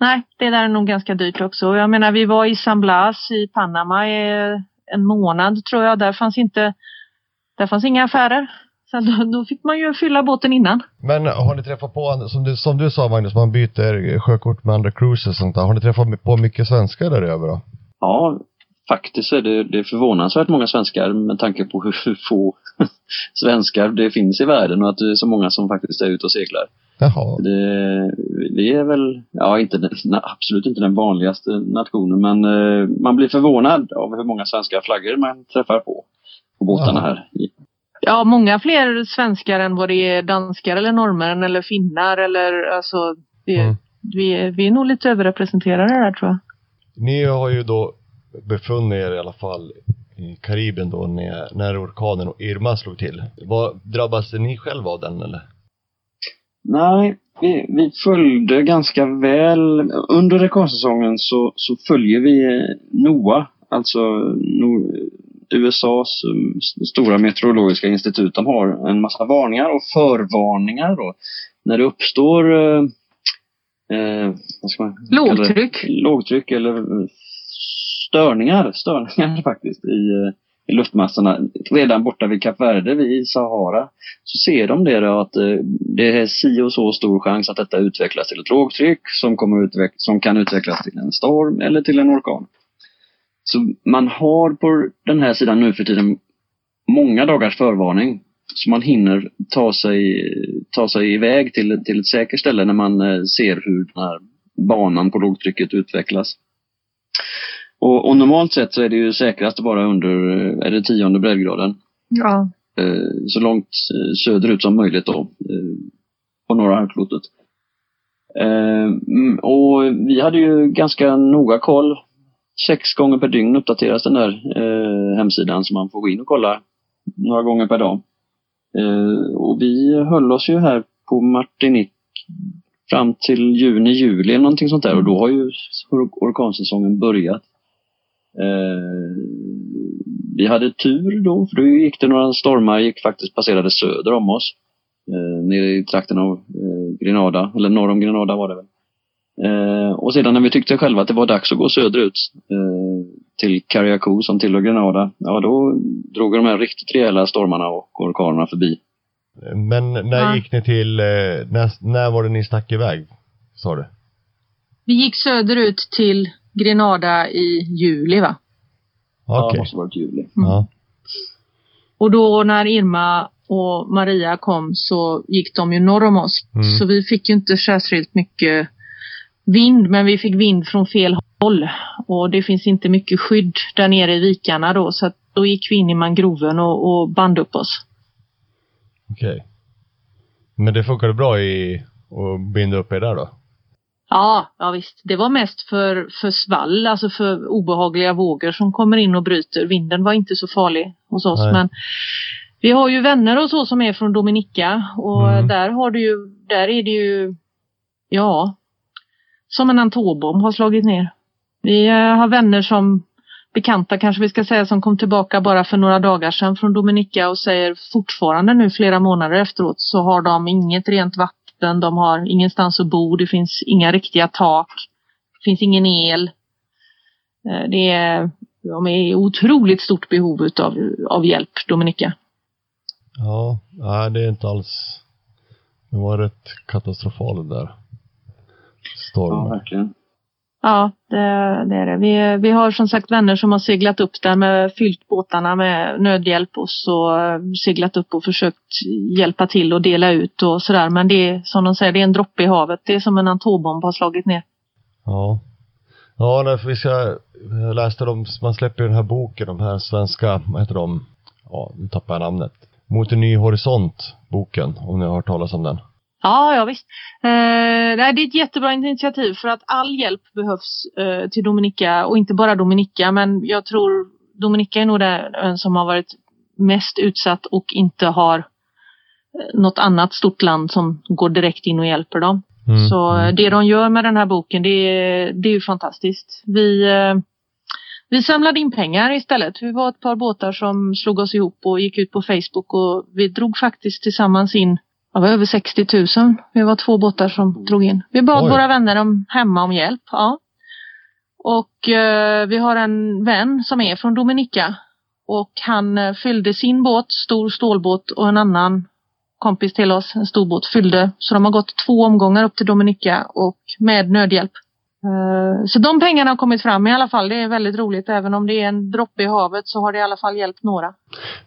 Nej, det där är nog ganska dyrt också. Jag menar, vi var i San Blas i Panama i en månad tror jag. Där fanns inte, där fanns inga affärer. Så då, då fick man ju fylla båten innan.
Men har ni träffat på, som du, som du sa Magnus, man byter sjökort med andra cruises och sånt där. Har ni träffat på mycket svenskar där över då?
Ja, faktiskt är det, det är förvånansvärt många svenskar med tanke på hur få svenskar det finns i världen och att det är så många som faktiskt är ute och seglar.
Jaha.
Det, vi är väl, ja inte, absolut inte den vanligaste nationen men eh, man blir förvånad av hur många svenska flaggor man träffar på, på båtarna
Ja.
här.
Ja, många fler svenskar än vad det är danskar eller norrmän eller finnar eller alltså. Vi,
Mm.
vi, är- vi är nog lite överrepresenterade där tror jag.
Ni har ju då befunnit er i alla fall i Karibien då när, när orkanen och Irma slog till. Vad, drabbas ni själva av den eller?
Nej, vi, vi följde ganska väl. Under rekordsäsongen så, så följer vi eh, NOAA, alltså Nor- USAs um, stora meteorologiska institut. De har en massa varningar och förvarningar då. När det uppstår eh, eh, vad ska man?
Lågtryck.
lågtryck eller eh, störningar, störningar faktiskt i, i luftmassorna. Redan borta vid Kap Verde, vid Sahara, så ser de det då att eh, det är si och så stor chans att detta utvecklas till ett lågtryck som, kommer utveck- som kan utvecklas till en storm eller till en orkan. Så man har på den här sidan nu för tiden många dagars förvarning. Så man hinner ta sig, ta sig iväg till, till ett säkert ställe när man eh, ser hur den här banan på lågtrycket utvecklas. Och, och normalt sett så är det ju säkrast att vara under, är det tionde breddgraden.
Ja.
Eh, så långt eh, söderut som möjligt då, eh, på norra halvklotet. Mm, och vi hade ju ganska noga koll. Sex gånger per dygn uppdateras den där hemsidan så man får gå in och kolla några gånger per dag. Och vi höll oss ju här på Martinique fram till juni, juli eller någonting sånt där och då har ju or- orkansäsongen börjat. Eh, vi hade tur då, för då gick det några stormar, gick faktiskt passerade söder om oss. Eh, nere i trakten av eh, Grenada, eller norr om Grenada var det väl. Eh, och sedan när vi tyckte själva att det var dags att gå söderut eh, till Carriacou som tillhör Grenada, ja då drog de här riktigt rejäla stormarna och orkanerna förbi.
Men när
Ja.
gick ni till, eh, när, när var det ni stack iväg? Sa du?
Vi gick söderut till Grenada i juli va?
Ja,
Okej.
det måste varit juli.
Ja.
Och då när Irma och Maria kom så gick de ju norr om oss.
Mm.
Så vi fick ju inte särskilt mycket vind, men vi fick vind från fel håll. Och det finns inte mycket skydd där nere i vikarna då, så att då gick vi in i mangroven och, och band upp oss.
Okej. Men det funkade bra i att binda upp er där då?
Ja, ja visst. Det var mest för, för svall, alltså för obehagliga vågor som kommer in och bryter. Vinden var inte så farlig hos oss.
Nej.
Men vi har ju vänner och så som är från Dominica och
Mm.
där har du ju, där är det ju, ja, som en antobomb har slagit ner. Vi eh, har vänner som bekanta kanske vi ska säga som kom tillbaka bara för några dagar sedan från Dominica och säger fortfarande nu flera månader efteråt så har de inget rent vatten, de har ingenstans att bo, det finns inga riktiga tak, det finns ingen el. Eh, Det är, de är i otroligt stort behov utav, av hjälp, Dominica.
Ja, nej det är inte alls. Det var rätt katastrofalt där.
Ja,
Stormen.
verkligen.
Ja, det, det är det. Vi, vi har som sagt vänner som har seglat upp där med fyllt båtarna med nödhjälp och så eh, seglat upp och försökt hjälpa till och dela ut och sådär. Men det är som de säger, det är en droppe i havet. Det är som en atombomb har slagit ner.
Ja. Ja, nej, vi ska, jag läste dem, man släpper ju den här boken, de här svenska, vad heter de? Ja, nu tappar jag namnet. Mot en ny horisont, boken, om ni har hört talas om den.
Ja, ja visst. Eh, nej, det är ett jättebra initiativ för att all hjälp behövs eh, till Dominica och inte bara Dominica men jag tror Dominica är nog den som har varit mest utsatt och inte har eh, något annat stort land som går direkt in och hjälper dem.
Mm.
Så eh, det de gör med den här boken det är, det är ju fantastiskt. Vi, eh, vi samlade in pengar istället. Vi var ett par båtar som slog oss ihop och gick ut på Facebook och vi drog faktiskt tillsammans in det var över 60 000. Vi var två båtar som drog in. Vi bad Oj. våra vänner om, hemma om hjälp. Ja. Och eh, vi har en vän som är från Dominica och han eh, fyllde sin båt, stor stålbåt och en annan kompis till oss, en stor båt, fyllde. Så de har gått två omgångar upp till Dominica och med nödhjälp. Eh, så de pengarna har kommit fram i alla fall. Det är väldigt roligt. Även om det är en droppe i havet så har det i alla fall hjälpt några.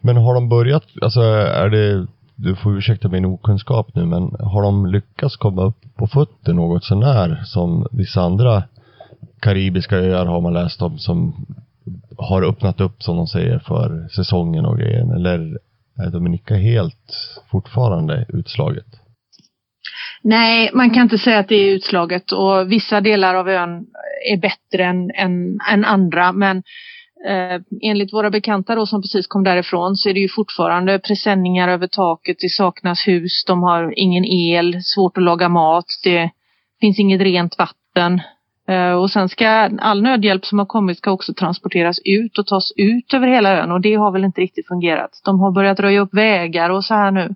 Men har de börjat, alltså är det, du får ursäkta min okunskap nu, men har de lyckats komma upp på fötter något sånär som vissa andra karibiska öar har man läst om som har öppnat upp som de säger för säsongen och grejen? Eller är Dominika helt fortfarande utslaget?
Nej, man kan inte säga att det är utslaget och vissa delar av ön är bättre än, än, än andra. Men eh, enligt våra bekanta då som precis kom därifrån så är det ju fortfarande presenningar över taket. Det saknas hus, de har ingen el, svårt att laga mat, det finns inget rent vatten. Eh, och sen ska all nödhjälp som har kommit ska också transporteras ut och tas ut över hela ön och det har väl inte riktigt fungerat. De har börjat röja upp vägar och så här nu.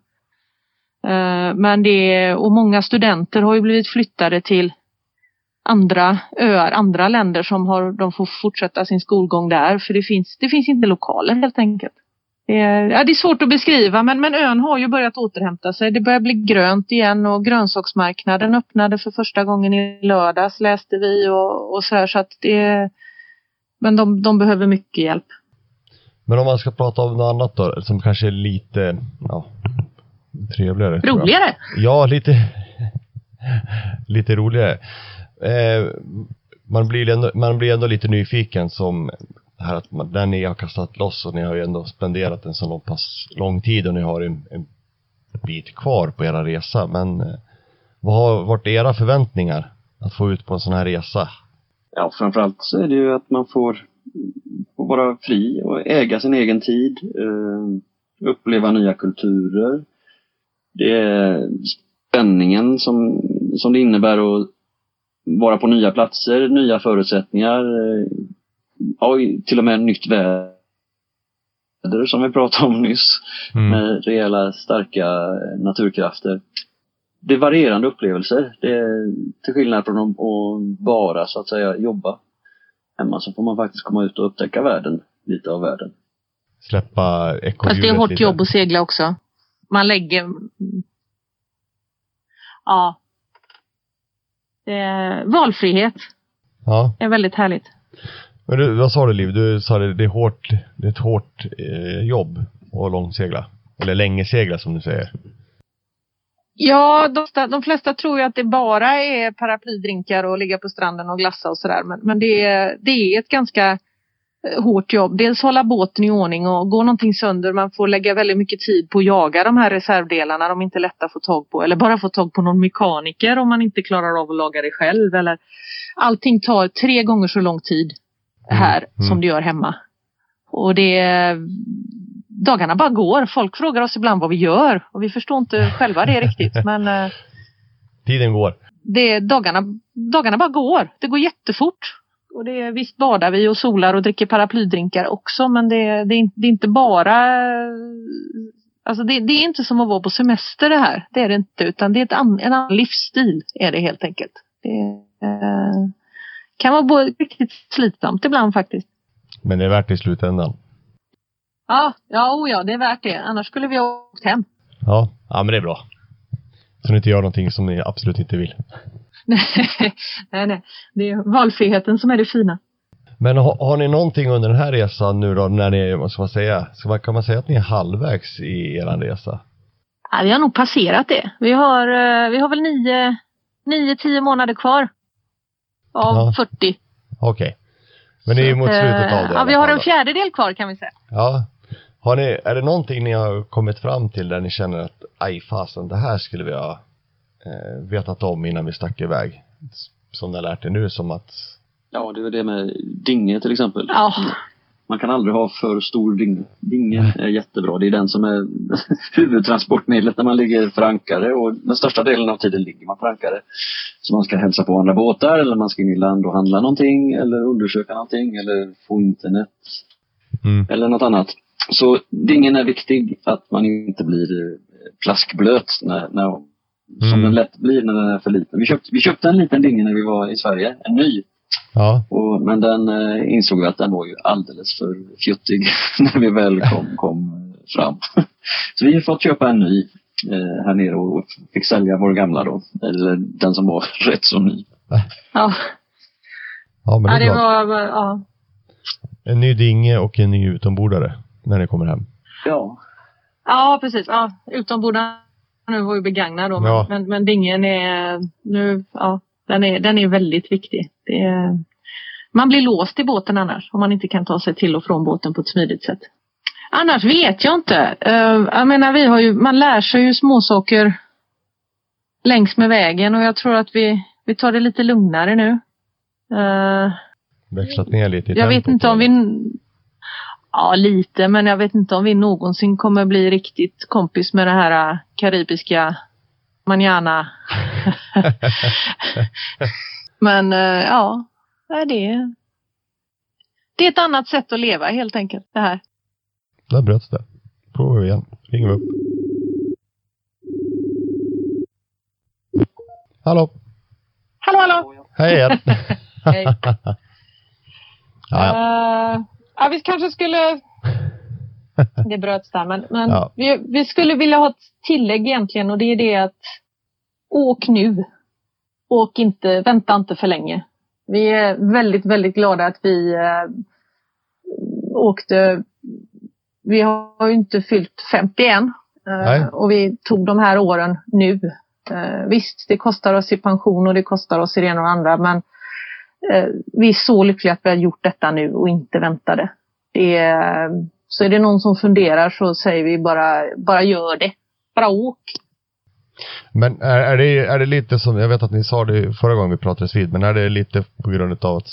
Eh, men det, och många studenter har ju blivit flyttade till andra öar, andra länder som har, de får fortsätta sin skolgång där för det finns, det finns inte lokaler helt enkelt. Det är, ja, det är svårt att beskriva men, men ön har ju börjat återhämta sig. Det börjar bli grönt igen och grönsaksmarknaden öppnade för första gången i lördags läste vi och, och så här så att det Men de, de behöver mycket hjälp.
Men om man ska prata om något annat då som kanske är lite ja, trevligare.
Roligare?
Ja, lite lite roligare. Eh, man, blir ändå, man blir ändå lite nyfiken som här att man, där ni har kastat loss och ni har ju ändå spenderat en så pass lång tid och ni har en, en bit kvar på era resa. Men eh, vad har varit era förväntningar att få ut på en sån här resa?
Ja, framförallt så är det ju att man får, får vara fri och äga sin egen tid, eh, uppleva nya kulturer. Det är spänningen som, som det innebär att vara på nya platser, nya förutsättningar, eh, ja, till och med nytt väder som vi pratade om nyss. Mm. Med rejäla starka naturkrafter. Det är varierande upplevelser. Det är, till skillnad från att bara så att säga jobba hemma så får man faktiskt komma ut och upptäcka världen, lite av världen.
Släppa ekorrhjulet
Fast det är hårt lite. jobb att segla också. Man lägger... Ja. Är valfrihet.
Ja.
Är väldigt härligt.
Men du, vad sa du Liv? Du sa det, det är hårt, det är ett hårt eh, jobb att långsegla. Eller länge segla som du säger.
Ja, de, de, flesta tror ju att det bara är paraplydrinkar och ligga på stranden och glassa och sådär. Men, men det, är, det är ett ganska eh, hårt jobb. Dels hålla båten i ordning och går någonting sönder, man får lägga väldigt mycket tid på att jaga de här reservdelarna. De är inte lätta att få tag på. Eller bara få tag på någon mekaniker om man inte klarar av att laga det själv. Eller, allting tar tre gånger så lång tid här mm. som det gör hemma. Och det dagarna bara går. Folk frågar oss ibland vad vi gör och vi förstår inte själva det riktigt. Men eh,
Tiden går.
Det, dagarna, dagarna bara går. Det går jättefort. Och det, visst badar vi och solar och dricker paraplydrinkar också men det, det, är, det är inte bara Alltså det, det, är inte som att vara på semester det här. Det är det inte utan det är an, en annan livsstil är det helt enkelt. Det, eh, kan vara både riktigt slitsamt ibland faktiskt.
Men det är värt det i slutändan?
Ja, ja, oh ja, det är värt det. Annars skulle vi ha åkt hem.
Ja, ja men det är bra. Så ni inte gör någonting som ni absolut inte vill.
nej, nej. Det är valfriheten som är det fina.
Men har, har, ni någonting under den här resan nu då, när ni, vad ska man säga, ska man, kan man säga att ni är halvvägs i er resa?
Ja, vi har nog passerat det. Vi har, eh, vi har väl nio, nio, tio månader kvar av ja. 40. Okej.
Okay. Men det är mot slutet av det.
Ja, vi har en fjärdedel kvar kan vi säga.
Ja. Har ni, är det någonting ni har kommit fram till där ni känner att aj fasen, det här skulle vi ha eh, vetat om innan vi stack iväg? Som ni har lärt er nu som att
Ja, det är det med Dinge till exempel.
Ja.
man kan aldrig ha för stor ding. Dingen är jättebra. Det är den som är huvudtransportmedlet när man ligger för ankare och den största delen av tiden ligger man för ankare. Så man ska hälsa på andra båtar eller man ska in i land och handla någonting eller undersöka någonting eller få internet. Mm. Eller något annat. Så dingen är viktig att man inte blir plaskblöt när, när, som mm. den lätt blir när den är för liten. Vi köpte, vi köpte en liten dinge när vi var i Sverige, en ny. Ja. Och, men den eh, insåg vi att den var ju alldeles för fjuttig när vi väl kom, kom fram. Så vi har fått köpa en ny eh, här nere och fick sälja vår gamla då. Eller den som var rätt så ny.
Ja.
Ja, men det,
ja, det var, ja.
En ny dinge och en ny utombordare när ni kommer hem.
Ja.
Ja, precis. Ja, utombordaren nu var ju begagnad då, ja. men, men dingen är nu, ja, den är, den är väldigt viktig. Är, man blir låst i båten annars om man inte kan ta sig till och från båten på ett smidigt sätt. Annars vet jag inte. Uh, jag menar, vi har ju, man lär sig ju småsaker längs med vägen och jag tror att vi, vi tar det lite lugnare nu. Uh,
Växlat ner lite i
Jag vet inte om vi... Ja, lite, men jag vet inte om vi någonsin kommer bli riktigt kompis med det här äh, karibiska manana. men äh, ja, det är, det är ett annat sätt att leva helt enkelt, det här.
Där bröts det. Provar vi igen. Ringer vi upp. Hallå!
Hallå, hallå!
Hej igen!
Hej. Ja, ja. Uh, ja, vi kanske skulle... Det bröts där, men, men ja. vi, vi, skulle vilja ha ett tillägg egentligen och det är det att åk nu. Åk inte, vänta inte för länge. Vi är väldigt, väldigt glada att vi äh, åkte. Vi har ju inte fyllt 50 än äh, och vi tog de här åren nu. Äh, visst, det kostar oss i pension och det kostar oss i det ena och andra, men Eh, Eh, vi är så lyckliga att vi har gjort detta nu och inte väntade. Det är, så är det någon som funderar så säger vi bara, bara gör det. Bara åk.
Men är, är, det, är det lite som, jag vet att ni sa det förra gången vi pratades vid, men är det lite på grund av att,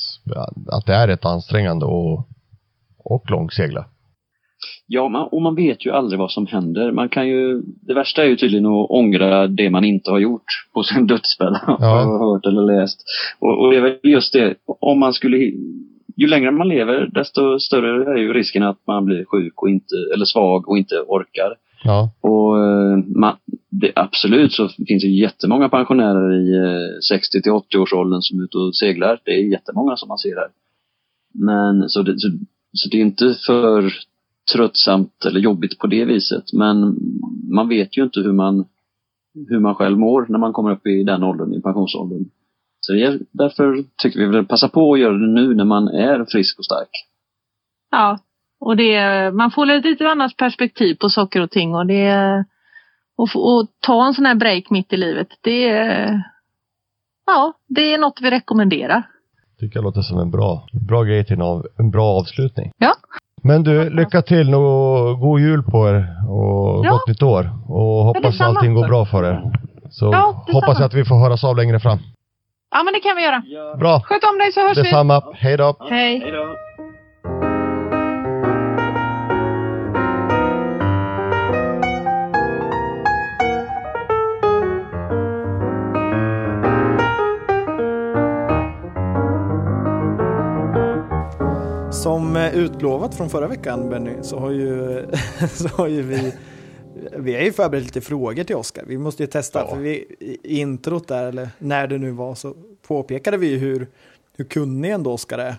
att det är ett ansträngande och, och långsegla?
Ja, man, och man vet ju aldrig vad som händer. Man kan ju, det värsta är ju tydligen att ångra det man inte har gjort på sin dödsbädd. Ja. har hört eller läst. Och, och, det är väl just det, om man skulle, ju längre man lever desto större är ju risken att man blir sjuk och inte, eller svag och inte orkar. Ja. Och eh, man, det, absolut så finns det jättemånga pensionärer i 60 till 80 års åldern som är ute och seglar. Det är jättemånga som man ser här. Men så det, så, så det är inte för tröttsamt eller jobbigt på det viset. Men man vet ju inte hur man, hur man själv mår när man kommer upp i den åldern, i pensionsåldern. Så det är, därför tycker vi väl passa på att göra det nu när man är frisk och stark.
Ja, och det, man får ett lite annat perspektiv på saker och ting och det och, och ta en sån här break mitt i livet, det ja, det är något vi rekommenderar.
Tycker jag låter som en bra, bra grej till en, en bra avslutning.
Ja.
Men du, lycka till och god jul på er och ja. gott nytt år. Och hoppas allting går bra för er. Så ja, hoppas jag att vi får höras av längre fram.
Ja, men det kan vi göra.
Bra.
Sköt om dig så hörs
Detsamma. vi. Hej då.
Hej. Hej då.
Som eh, utlovat från förra veckan Benny så har ju, så har ju vi vi har ju förberett lite frågor till Oskar. Vi måste ju testa. Ja. För vi, I introt där, eller när det nu var, så påpekade vi hur, hur kunnig ändå Oskar är.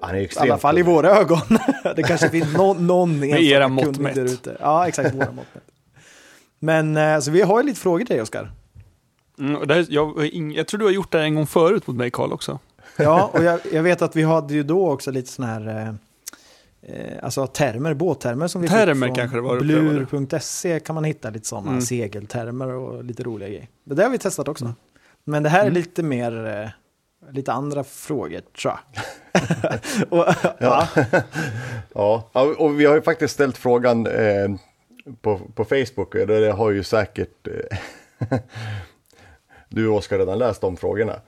Han är I
alla fall i våra ögon. det kanske finns no, någon
Med era mått mätt. där
ute. Ja, exakt. Våra mått mätt. Men eh, så vi har ju lite frågor till dig Oskar.
Mm, jag, jag tror du har gjort det en gång förut mot mig Karl också.
Ja, och jag, jag, vet att vi hade ju då också lite sådana här eh, eh, alltså termer, båttermer som vi
termer fick kanske
blur.se kan man hitta lite sådana mm. segeltermer och lite roliga grejer. Det där har vi testat också. Mm. Men det här är mm. lite mer, eh, lite andra frågor tror jag.
och, ja. ja. och vi har ju faktiskt ställt frågan eh, på, på Facebook och det har ju säkert eh, du Oskar redan läst de frågorna.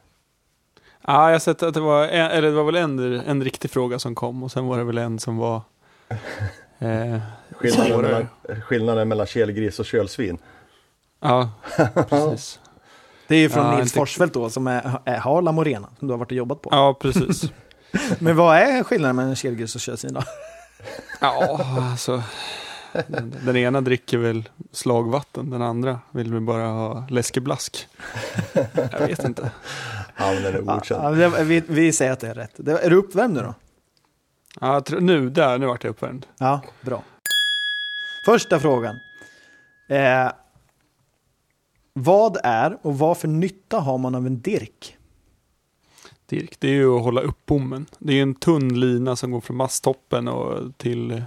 Ja, jag har sett att det var, en, eller det var väl en, en riktig fråga som kom och sen var det väl en som var eh,
Skillnaden mellan, skillnaden mellan kelgris och kölsvin.
Ja, precis.
Det är ju från
Ja,
Nils
inte-
Forsfeldt då som är, är, har La Morena som du har varit och jobbat på.
Ja, precis.
Men vad är skillnaden mellan kelgris och körsvin då?
Ja, alltså. Den, den ena dricker väl slagvatten, den andra vill väl bara ha läskeblask. Jag vet inte.
Ja, men den är
Ja,
okänd.
ja, vi, vi säger att det är rätt. Det, är du uppvärmd nu då?
Ja, nu, där, nu vart jag uppvärmd.
Ja, bra. Första frågan. Eh, vad är och vad för nytta har man av en dirk?
Dirk, det är ju att hålla upp bommen. Det är en tunn lina som går från masttoppen och till,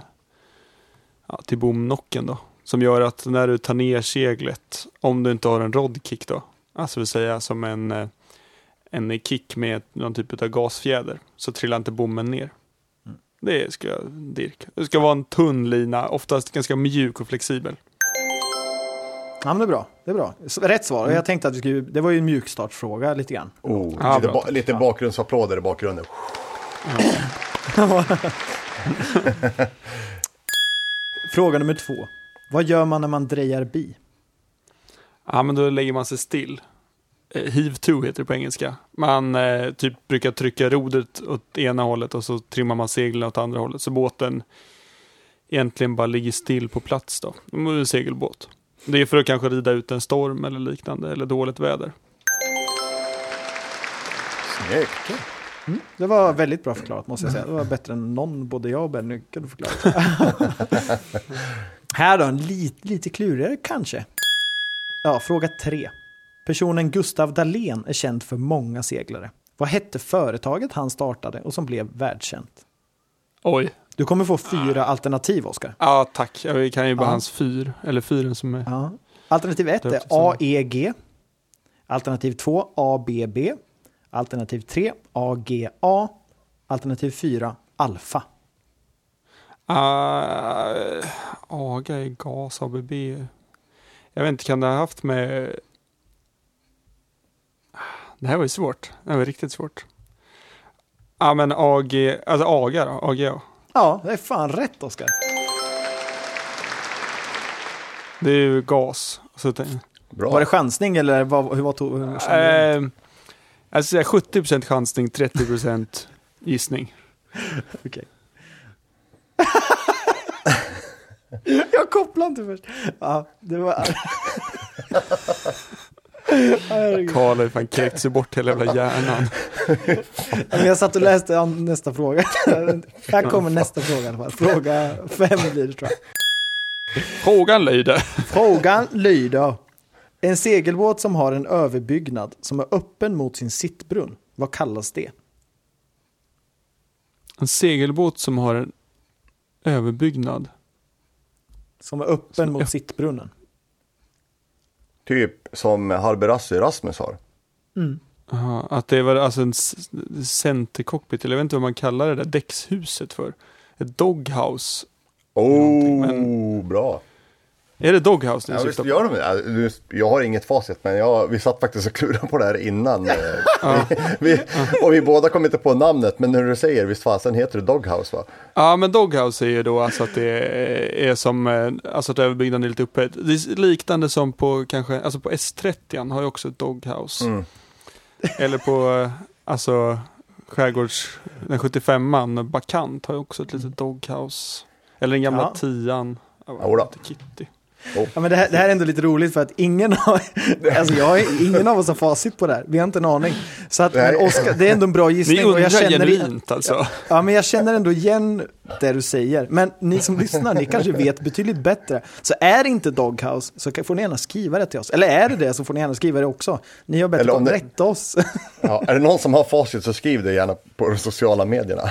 ja, till bomnocken då. Som gör att när du tar ner seglet, om du inte har en rodkick då, alltså vill säga som en, eh, en kick med någon typ av gasfjäder, så trillar inte bommen ner. Det ska jag, Dirk. Det ska vara en tunn lina, oftast ganska mjuk och flexibel.
Ja, men det är bra. Det är bra. Rätt svar. Jag tänkte att vi skulle, det var ju en mjukstartsfråga lite grann.
Oh,
Ja,
lite, ba, lite bakgrundsapplåder i bakgrunden.
Fråga nummer två. Vad gör man när man drejar bi?
Ja, men då lägger man sig still. Eh, Heave 2 heter det på engelska. Man eh, typ brukar trycka rodret åt ena hållet och så trimmar man seglen åt andra hållet. Så båten egentligen bara ligger still på plats då. Det är en segelbåt. Det är för att kanske rida ut en storm eller liknande, eller dåligt väder.
Snyggt.
Det var väldigt bra förklarat måste jag säga. Det var bättre än någon, både jag och Benny kunde förklara. Här då, en lit, lite klurigare kanske. Ja, fråga tre. Personen Gustav Dahlén är känd för många seglare. Vad hette företaget han startade och som blev världskänt?
Oj.
Du kommer få fyra alternativ, Oskar.
Ja, tack. Ja, Vi kan ju bara
Ja.
hans fyr, eller fyren som är...
Ja. Alternativ 1 är AEG. Alternativ 2 ABB. Alternativ 3 AGA. Alternativ 4 Alfa.
Uh, AGA är gas, ABB. Jag vet inte, kan det ha haft med... Det här var ju svårt. Det här var riktigt svårt. Ja men AG, alltså AGA då, AGA.
Ja, det är fan rätt Oskar.
Det är ju gas. Så
Bra.
Var det chansning eller vad, hur var to- hur
eh, säga 70% chansning, 30% gissning.
Okej. Jag kopplade inte först. Ja, det var...
Karl har fan kräkt sig bort hela jävla hjärnan.
Jag satt och läste nästa fråga. Här kommer nästa fråga i alla fall. Fråga fem blir det tror jag.
Frågan lyder.
Frågan lyder. En segelbåt som har en överbyggnad som är öppen mot sin sittbrunn. Vad kallas det?
En segelbåt som har en överbyggnad.
Som är öppen
Som
mot sittbrunnen.
Typ som Harberassi Rasmus har.
Aha, att det var alltså en centercockpit, eller jag vet inte vad man kallar det där däckshuset för. Ett doghouse.
Oh,
Någonting,
bra.
Är det doghouse ni
Ja, visst
på?
gör de det. Jag har inget facit men jag, vi satt faktiskt och klurade på det här innan. eh, vi, och vi båda kom inte på namnet men när du säger visst fasen heter det Doghouse va?
Ja, men doghouse är ju då alltså att det är, som, eh, alltså att överbyggnaden är lite uppe. Det är liknande som på kanske, alltså på S30 har ju också ett doghouse.
Mm.
Eller på, eh, alltså skärgårds, den 75an, Bakant har ju också ett litet doghouse. Eller den gamla
Ja.
tian. Ja,
Jodå.
Kitty.
Ja, men det, här, det här är ändå lite roligt för att ingen, har, alltså jag, ingen av oss har facit på det här. Vi har inte en aning. Så att, men. Oscar, det är ändå en bra
Vi
gissning. och
undrar
jag känner,
genuint alltså.
ja, men jag känner ändå igen det du säger. Men ni som lyssnar, ni kanske vet betydligt bättre. Så är det inte Doghouse så kan- får ni gärna skriva det till oss. Eller är det det så får ni gärna skriva det också. Ni har bättre på att
det-
rätta oss.
Ja, är det någon som har facit så skriv det gärna på de sociala medierna.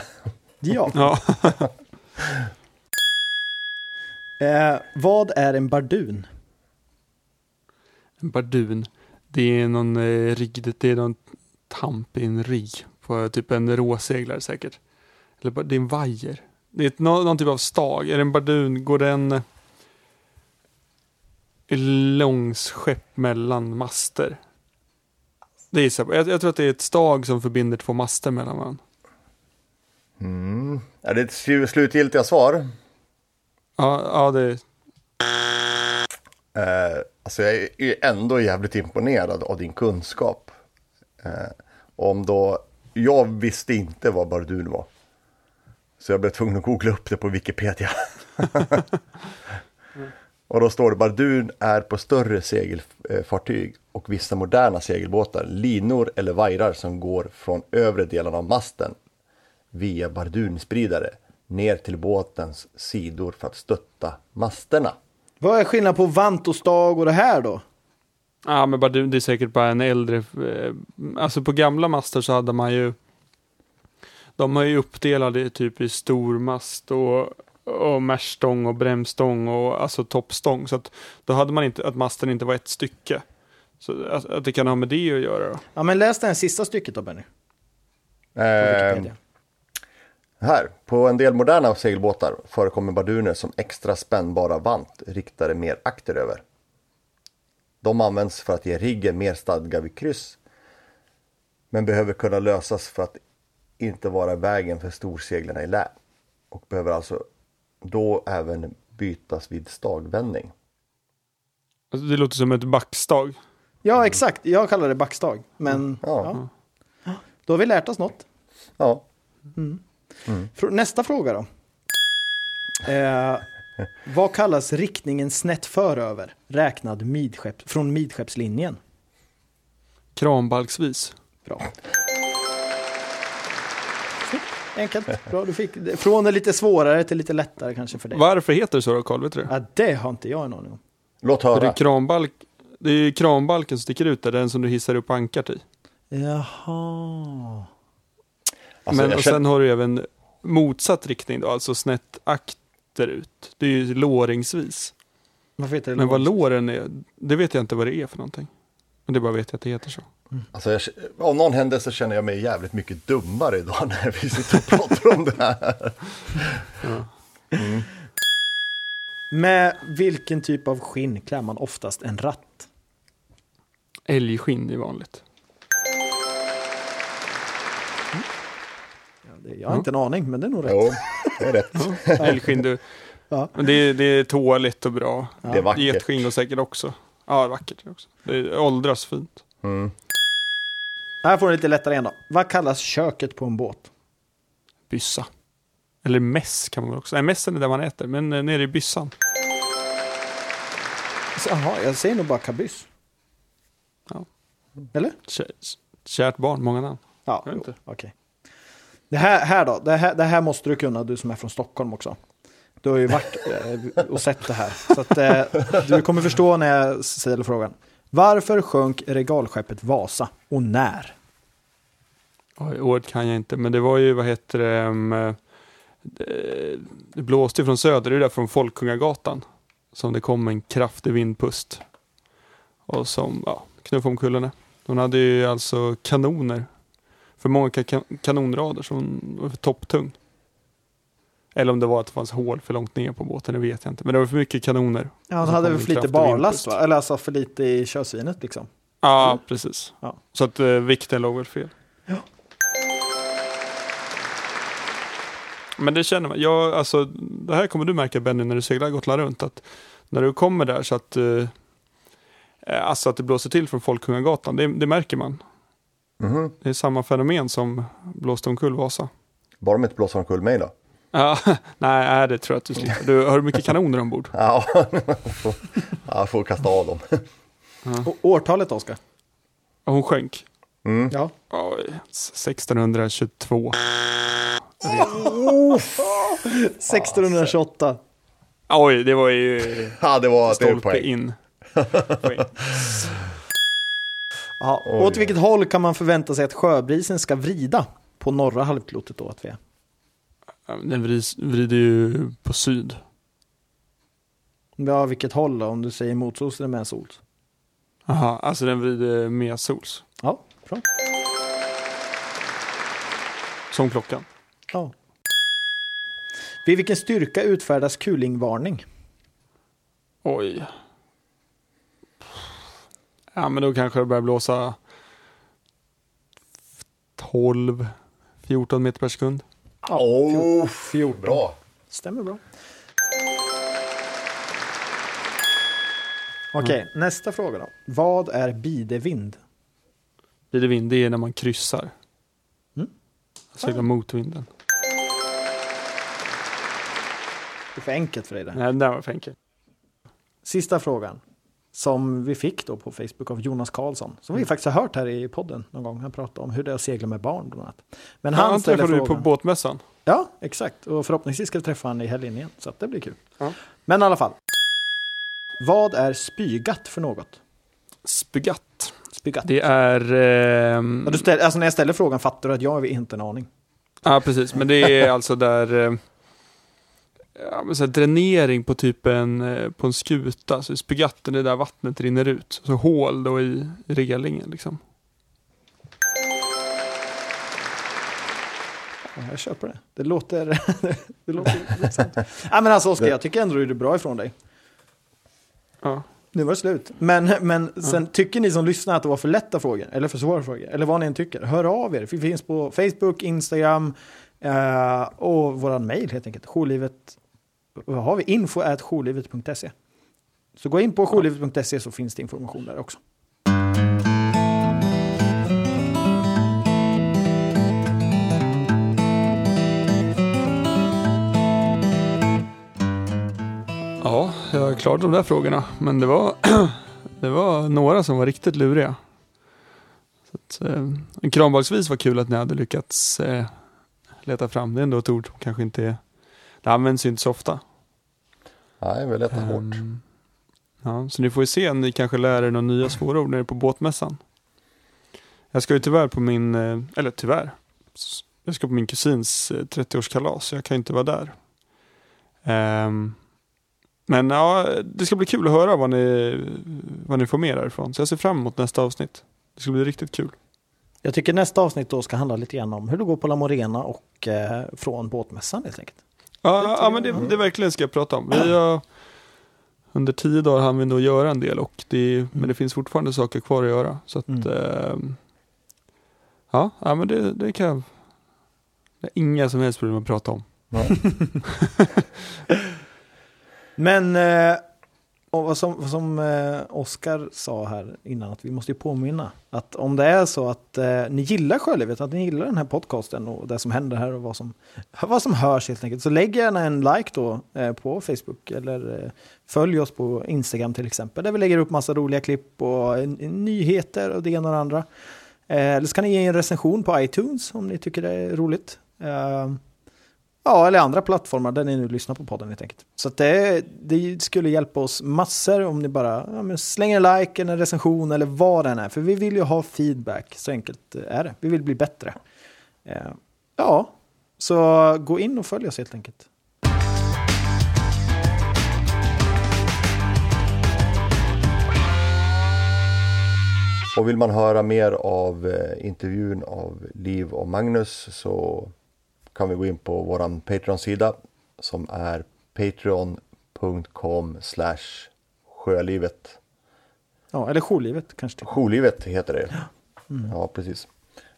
ja.
Ja.
Eh, vad är en bardun?
En bardun. Det är någon eh, rigg, det är någon tamp i en rigg. På typ en råseglare säkert. Eller det är en vajer. Det är ett, nå- någon typ av stag. Är det en bardun, går den eh, långsskepp mellan master? Det gissar jag. Jag, tror att det är ett stag som förbinder två master mellan varandra.
Mm. Är det ett slu- slutgiltiga svar?
Ja, ja det
Eh, alltså jag är ändå jävligt imponerad av din kunskap. Eh, om då, jag visste inte vad Bardun var. Så jag blev tvungen att googla upp det på Wikipedia. och då står det Bardun är på större segelfartyg och vissa moderna segelbåtar, linor eller vajrar som går från övre delen av masten via bardunspridare ner till båtens sidor för att stötta masterna.
Vad är skillnaden på vantostag och det här då?
Ja, men bara det det är säkert bara en äldre... eh, Alltså på gamla master så hade man ju... De är ju uppdelade typ i stormast och, och märstång och brämstång och alltså toppstång. Så att då hade man inte att masten inte var ett stycke. Så att, att det kan ha med det att göra då.
Ja, men läs det här sista stycket då, Benny. På
Eh. Här, på en del moderna segelbåtar förekommer barduner som extra spännbara vant riktade mer akteröver. De används för att ge riggen mer stadga vid kryss, men behöver kunna lösas för att inte vara vägen för storseglarna i lä och behöver alltså då även bytas vid stagvändning.
Alltså, det låter som ett backstag.
Ja, exakt. Jag kallar det backstag. Men
Ja.
ja. då har vi lärt oss något.
Ja,
Fr- Nästa fråga då. Eh, vad kallas riktningen snett föröver räknad midskepp, från midskeppslinjen?
Kranbalksvis.
Bra. Enkelt. Bra, du fick det. Från det lite svårare till lite lättare kanske för dig.
Varför heter det så då, Carl? Vet du det?
Ja, det har inte jag en aning om.
låt
För det,
höra.
är kranbalk, det är ju kranbalken som sticker ut där, den som du hissar upp ankart i.
Jaha.
Alltså,
Men och
känner-
sen har du även motsatt riktning då, alltså snett akterut. Det är ju låringsvis.
Varför heter det
Men vad låren är, det vet jag inte vad det är för någonting. Men det bara vet jag att det heter så.
Alltså jag, av någon händelse känner jag mig jävligt mycket dummare idag när vi sitter och pratar om det här.
Med vilken typ av skinn klär man oftast en ratt?
Älgskinn är vanligt.
Jag har inte en aning, men det är nog rätt.
Jo, det är rätt.
Älgskinn, du.
Ja.
Men det är, det är tåligt och bra.
Det är vackert.
Getskinn och säkert också. Ja, vackert också. Det åldras fint.
Mm.
Här får du lite lättare igen då. Vad kallas köket på en båt?
Byssa. Eller mäss kan man också. Nej, mässen är där man äter, men eh, nere i byssan.
Jaha, jag säger nog bara kabyss.
Ja.
Eller?
Kä- Kärt barn, många namn.
Ja, okej. Det här, här då, det här, det här måste du kunna, du som är från Stockholm också. Du har ju varit eh, och sett det här. Så att, eh, du kommer förstå när jag säger frågan. Varför sjönk regalskeppet Vasa och när?
Oj, året kan jag inte, men det var ju, vad heter det, um, det, blåste ju från söder, det är där från Folkungagatan. Som det kom en kraftig vindpust. Och som, ja, knuffade omkull henne. Hon hade ju alltså kanoner. För många ka- kanonrader, hon var för topptung. Eller om det var att det fanns hål för långt ner på båten, det vet jag inte. Men det var för mycket kanoner.
Ja,
så
hade väl för lite barlast va? Eller alltså för lite i körsvinet liksom.
Ja, precis.
Ja.
Så att eh, vikten låg väl fel.
Ja.
Men det känner man. Jag, alltså, det här kommer du märka Benny när du seglar Gotland runt. Att när du kommer där så att, eh, alltså att det blåser till från Folkungagatan. Det, det märker man.
Mhm.
Det är samma fenomen som blåste omkull Vasa.
Bara de inte blåser omkull mig då.
Ja, nej, det tror jag att du slipper. Du har du mycket kanoner ombord.
Ja, får, ja, får kasta av dem.
Och årtalet Oskar?
Hon sjönk.
Ja.
Oj, 1622.
1628.
Oj, det var ju
Ja, det var det
stolpe
poäng.
in.
Ja.
Oj.
Åt vilket håll kan man förvänta sig att sjöbrisen ska vrida? På norra halvklotet då att vi är.
Den vrids, vrider ju på syd.
Ja, vilket håll då? Om du säger motsols eller medsols?
Aha, alltså den vrider med sols.
Ja, bra.
Som klockan.
Ja. Vid vilken styrka utfärdas kulingvarning?
Oj. Ja, men då kanske det börjar blåsa 12, 14 meter per sekund.
Åh,
14.
bra.
Stämmer bra. Okej, nästa fråga då. Vad är bidevind?
Blir det det är när man kryssar.
Mm.
Seglar mot vinden.
Det är för enkelt för dig det.
Nej, den där var för enkel.
Sista frågan. Som vi fick då på Facebook av Jonas Karlsson. Som vi faktiskt har hört här i podden någon gång. Han pratade om hur det är att segla med barn bland annat. Men han,
Han
ställer
träffade du
frågan.
på båtmässan.
Ja, exakt. Och förhoppningsvis ska vi träffa honom i helgen igen. Så att det blir kul.
Ja.
Men i alla fall. Vad är spygatt för något?
Spygatt.
Spygatt.
Det är... ehm,
Ja, du ställ, alltså när jag ställer frågan fattar du att jag har inte en aning.
Ja, precis. Men det är alltså där... Ja, men så här dränering på typ en, eh, på en skuta. Så spygatten är där vattnet rinner ut. Så hål då i relingen liksom.
Ja, jag köper det. Det låter... det låter intressant. ja, men alltså Oskar, jag tycker ändå du gjorde bra ifrån dig.
Ja.
Nu var det slut. Men, men sen tycker ni som lyssnar att det var för lätta frågor? Eller för svåra frågor? Eller vad ni än tycker. Hör av er. Vi finns på Facebook, Instagram eh, och våran mail helt enkelt. Jourlivet. Vad har vi? Info at jourlivet.se. Så gå in på jourlivet.se så finns det information där också.
ja, jag klarade de där frågorna. Men det var, det var några som var riktigt luriga. Så att, eh, kranbaggsvis var kul att ni hade lyckats eh, leta fram. Det är ändå ett ord som kanske inte är... Det används ju inte så ofta.
Nej, vi letar hårt.
Ehm, ja, så ni får ju se om ni kanske lär er några nya svåra ord nere på båtmässan. Jag ska ju tyvärr på min, eh, eller tyvärr, jag ska på min kusins eh, 30-årskalas så jag kan ju inte vara där. Ehm, men ja, det ska bli kul att höra vad ni, vad ni får med därifrån. Så jag ser fram emot nästa avsnitt. Det ska bli riktigt kul.
Jag tycker nästa avsnitt då ska handla lite grann om hur det går på La Morena och eh, från båtmässan helt enkelt.
Ja, ja men det, det verkligen ska jag prata om. Vi har, under tio dagar hann vi nog göra en del, och det, men det finns fortfarande saker kvar att göra. Så att,
Mm.
ehm, ja, ja, men det, det kan jag... Det är inga som helst problem att prata om.
Men eh, och vad som, vad som eh, Oskar sa här innan, att vi måste ju påminna att om det är så att eh, ni gillar Sjölivet, att ni gillar den här podcasten och det som händer här och vad som, vad som hörs helt enkelt, så lägg gärna en like då eh, på Facebook eller eh, följ oss på Instagram till exempel, där vi lägger upp massa roliga klipp och nyheter och det ena och det andra. Eh, eller så kan ni ge en recension på iTunes om ni tycker det är roligt. Eh, Ja, eller andra plattformar där ni nu lyssnar på podden helt enkelt. Så att det, det skulle hjälpa oss massor om ni bara ja, men slänger en like, en recension eller vad det än är. För vi vill ju ha feedback, så enkelt eh, är det. Vi vill bli bättre. Eh, ja, så gå in och följ oss helt enkelt.
Och vill man höra mer av eh, intervjun av Liv och Magnus så kan vi gå in på våran Patreon-sida som är patreon.com slash sjölivet.
Ja, eller jourlivet kanske.
Jourlivet heter det. Ja, precis.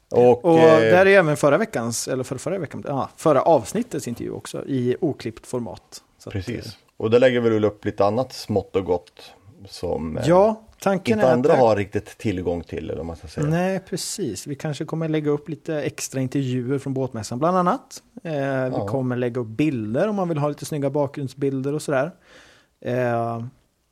Och,
Och
eh,
där är även förra veckans, eller förra, förra veckan, ja, förra avsnittets intervju också i oklippt format. Så att,
precis. Och där lägger vi väl upp lite annat smått och gott som eh,
Ja, tanken
inte andra
att...
har riktigt tillgång till. Eller man ska säga.
Nej, precis. Vi kanske kommer lägga upp lite extra intervjuer från båtmässan bland annat. Eh, Vi
Ja.
kommer lägga upp bilder om man vill ha lite snygga bakgrundsbilder och sådär. Eh,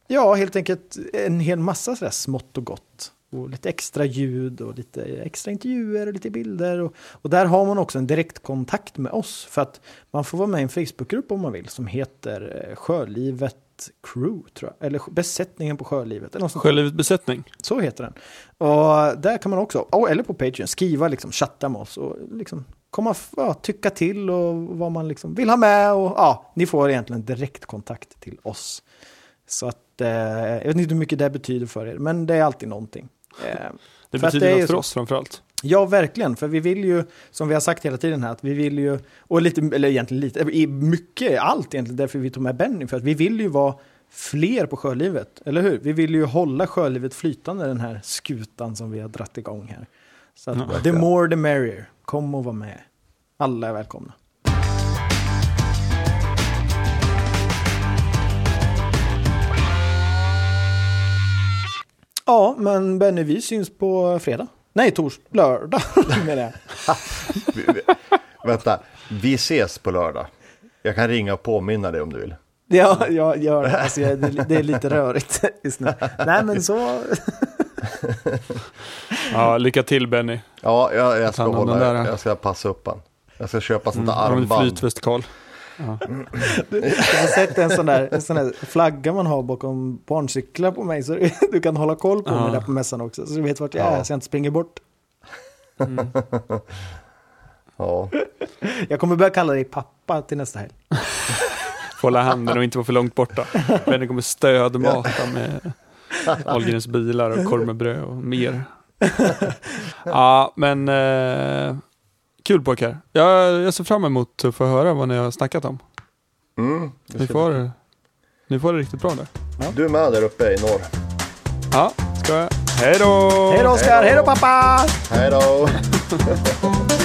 ja, helt enkelt en hel massa sådär smått och gott. Och lite extra ljud och lite extra intervjuer och lite bilder. Och, och där har man också en direktkontakt med oss. För att man får vara med i en Facebookgrupp om man vill. Som heter eh, Sjölivet Crew, tror jag. Eller Besättningen på Sjölivet. Eller något sånt där.
Sjölivet besättning.
Så heter den. Och där kan man också, oh, eller på Patreon, skriva liksom, chatta med oss och liksom komma, ja, tycka till och vad man liksom vill ha med och ja, ni får egentligen direktkontakt till oss. Så att, eh, jag vet inte hur mycket det betyder för er, men det är alltid någonting. Eh,
Det betyder
det
något för
så.
oss framförallt.
Ja, verkligen. För vi vill ju, som vi har sagt hela tiden här, att vi vill ju, och lite, eller egentligen lite, mycket, allt egentligen, därför vi tog med Benny, för att vi vill ju vara fler på sjölivet, eller hur? Vi vill ju hålla sjölivet flytande, den här skutan som vi har dratt igång här. Så att, the more the merrier. Kom och var med. Alla är välkomna. Ja, men Benny, vi syns på fredag. Nej, tors lördag menar jag.
Vänta, vi ses på lördag. Jag kan ringa och påminna dig om du vill.
Ja, jag gör det. Alltså, jag, det, det är lite rörigt just nu. Nej, men så...
ja, lycka till Benny.
Ja, jag, jag ska hålla, jag ska passa upp han. Jag ska köpa sånt där mm, armband.
Flytväst Karl.
Ja. Du, du har sett en sån, där, en sån där flagga man har bakom barncyklar på mig. Så du kan hålla koll på ja. mig där på mässan också. Så du vet vart jag är så jag inte springer bort. Mm.
ja.
Jag kommer börja kalla dig pappa till nästa helg.
Få hålla handen och inte vara för långt borta. Benny kommer stödmata med Ahlgrens bilar och korv med bröd och mer. Ja, men eh, kul pojkar. Jag, jag ser fram emot att få höra vad ni har snackat om.
Mm,
ni, får, ni får det riktigt bra där.
Ja. Du är med där uppe i norr.
Ja, ska jag. Hej då!
Hej då Oskar! Hej då pappa!
Hej då!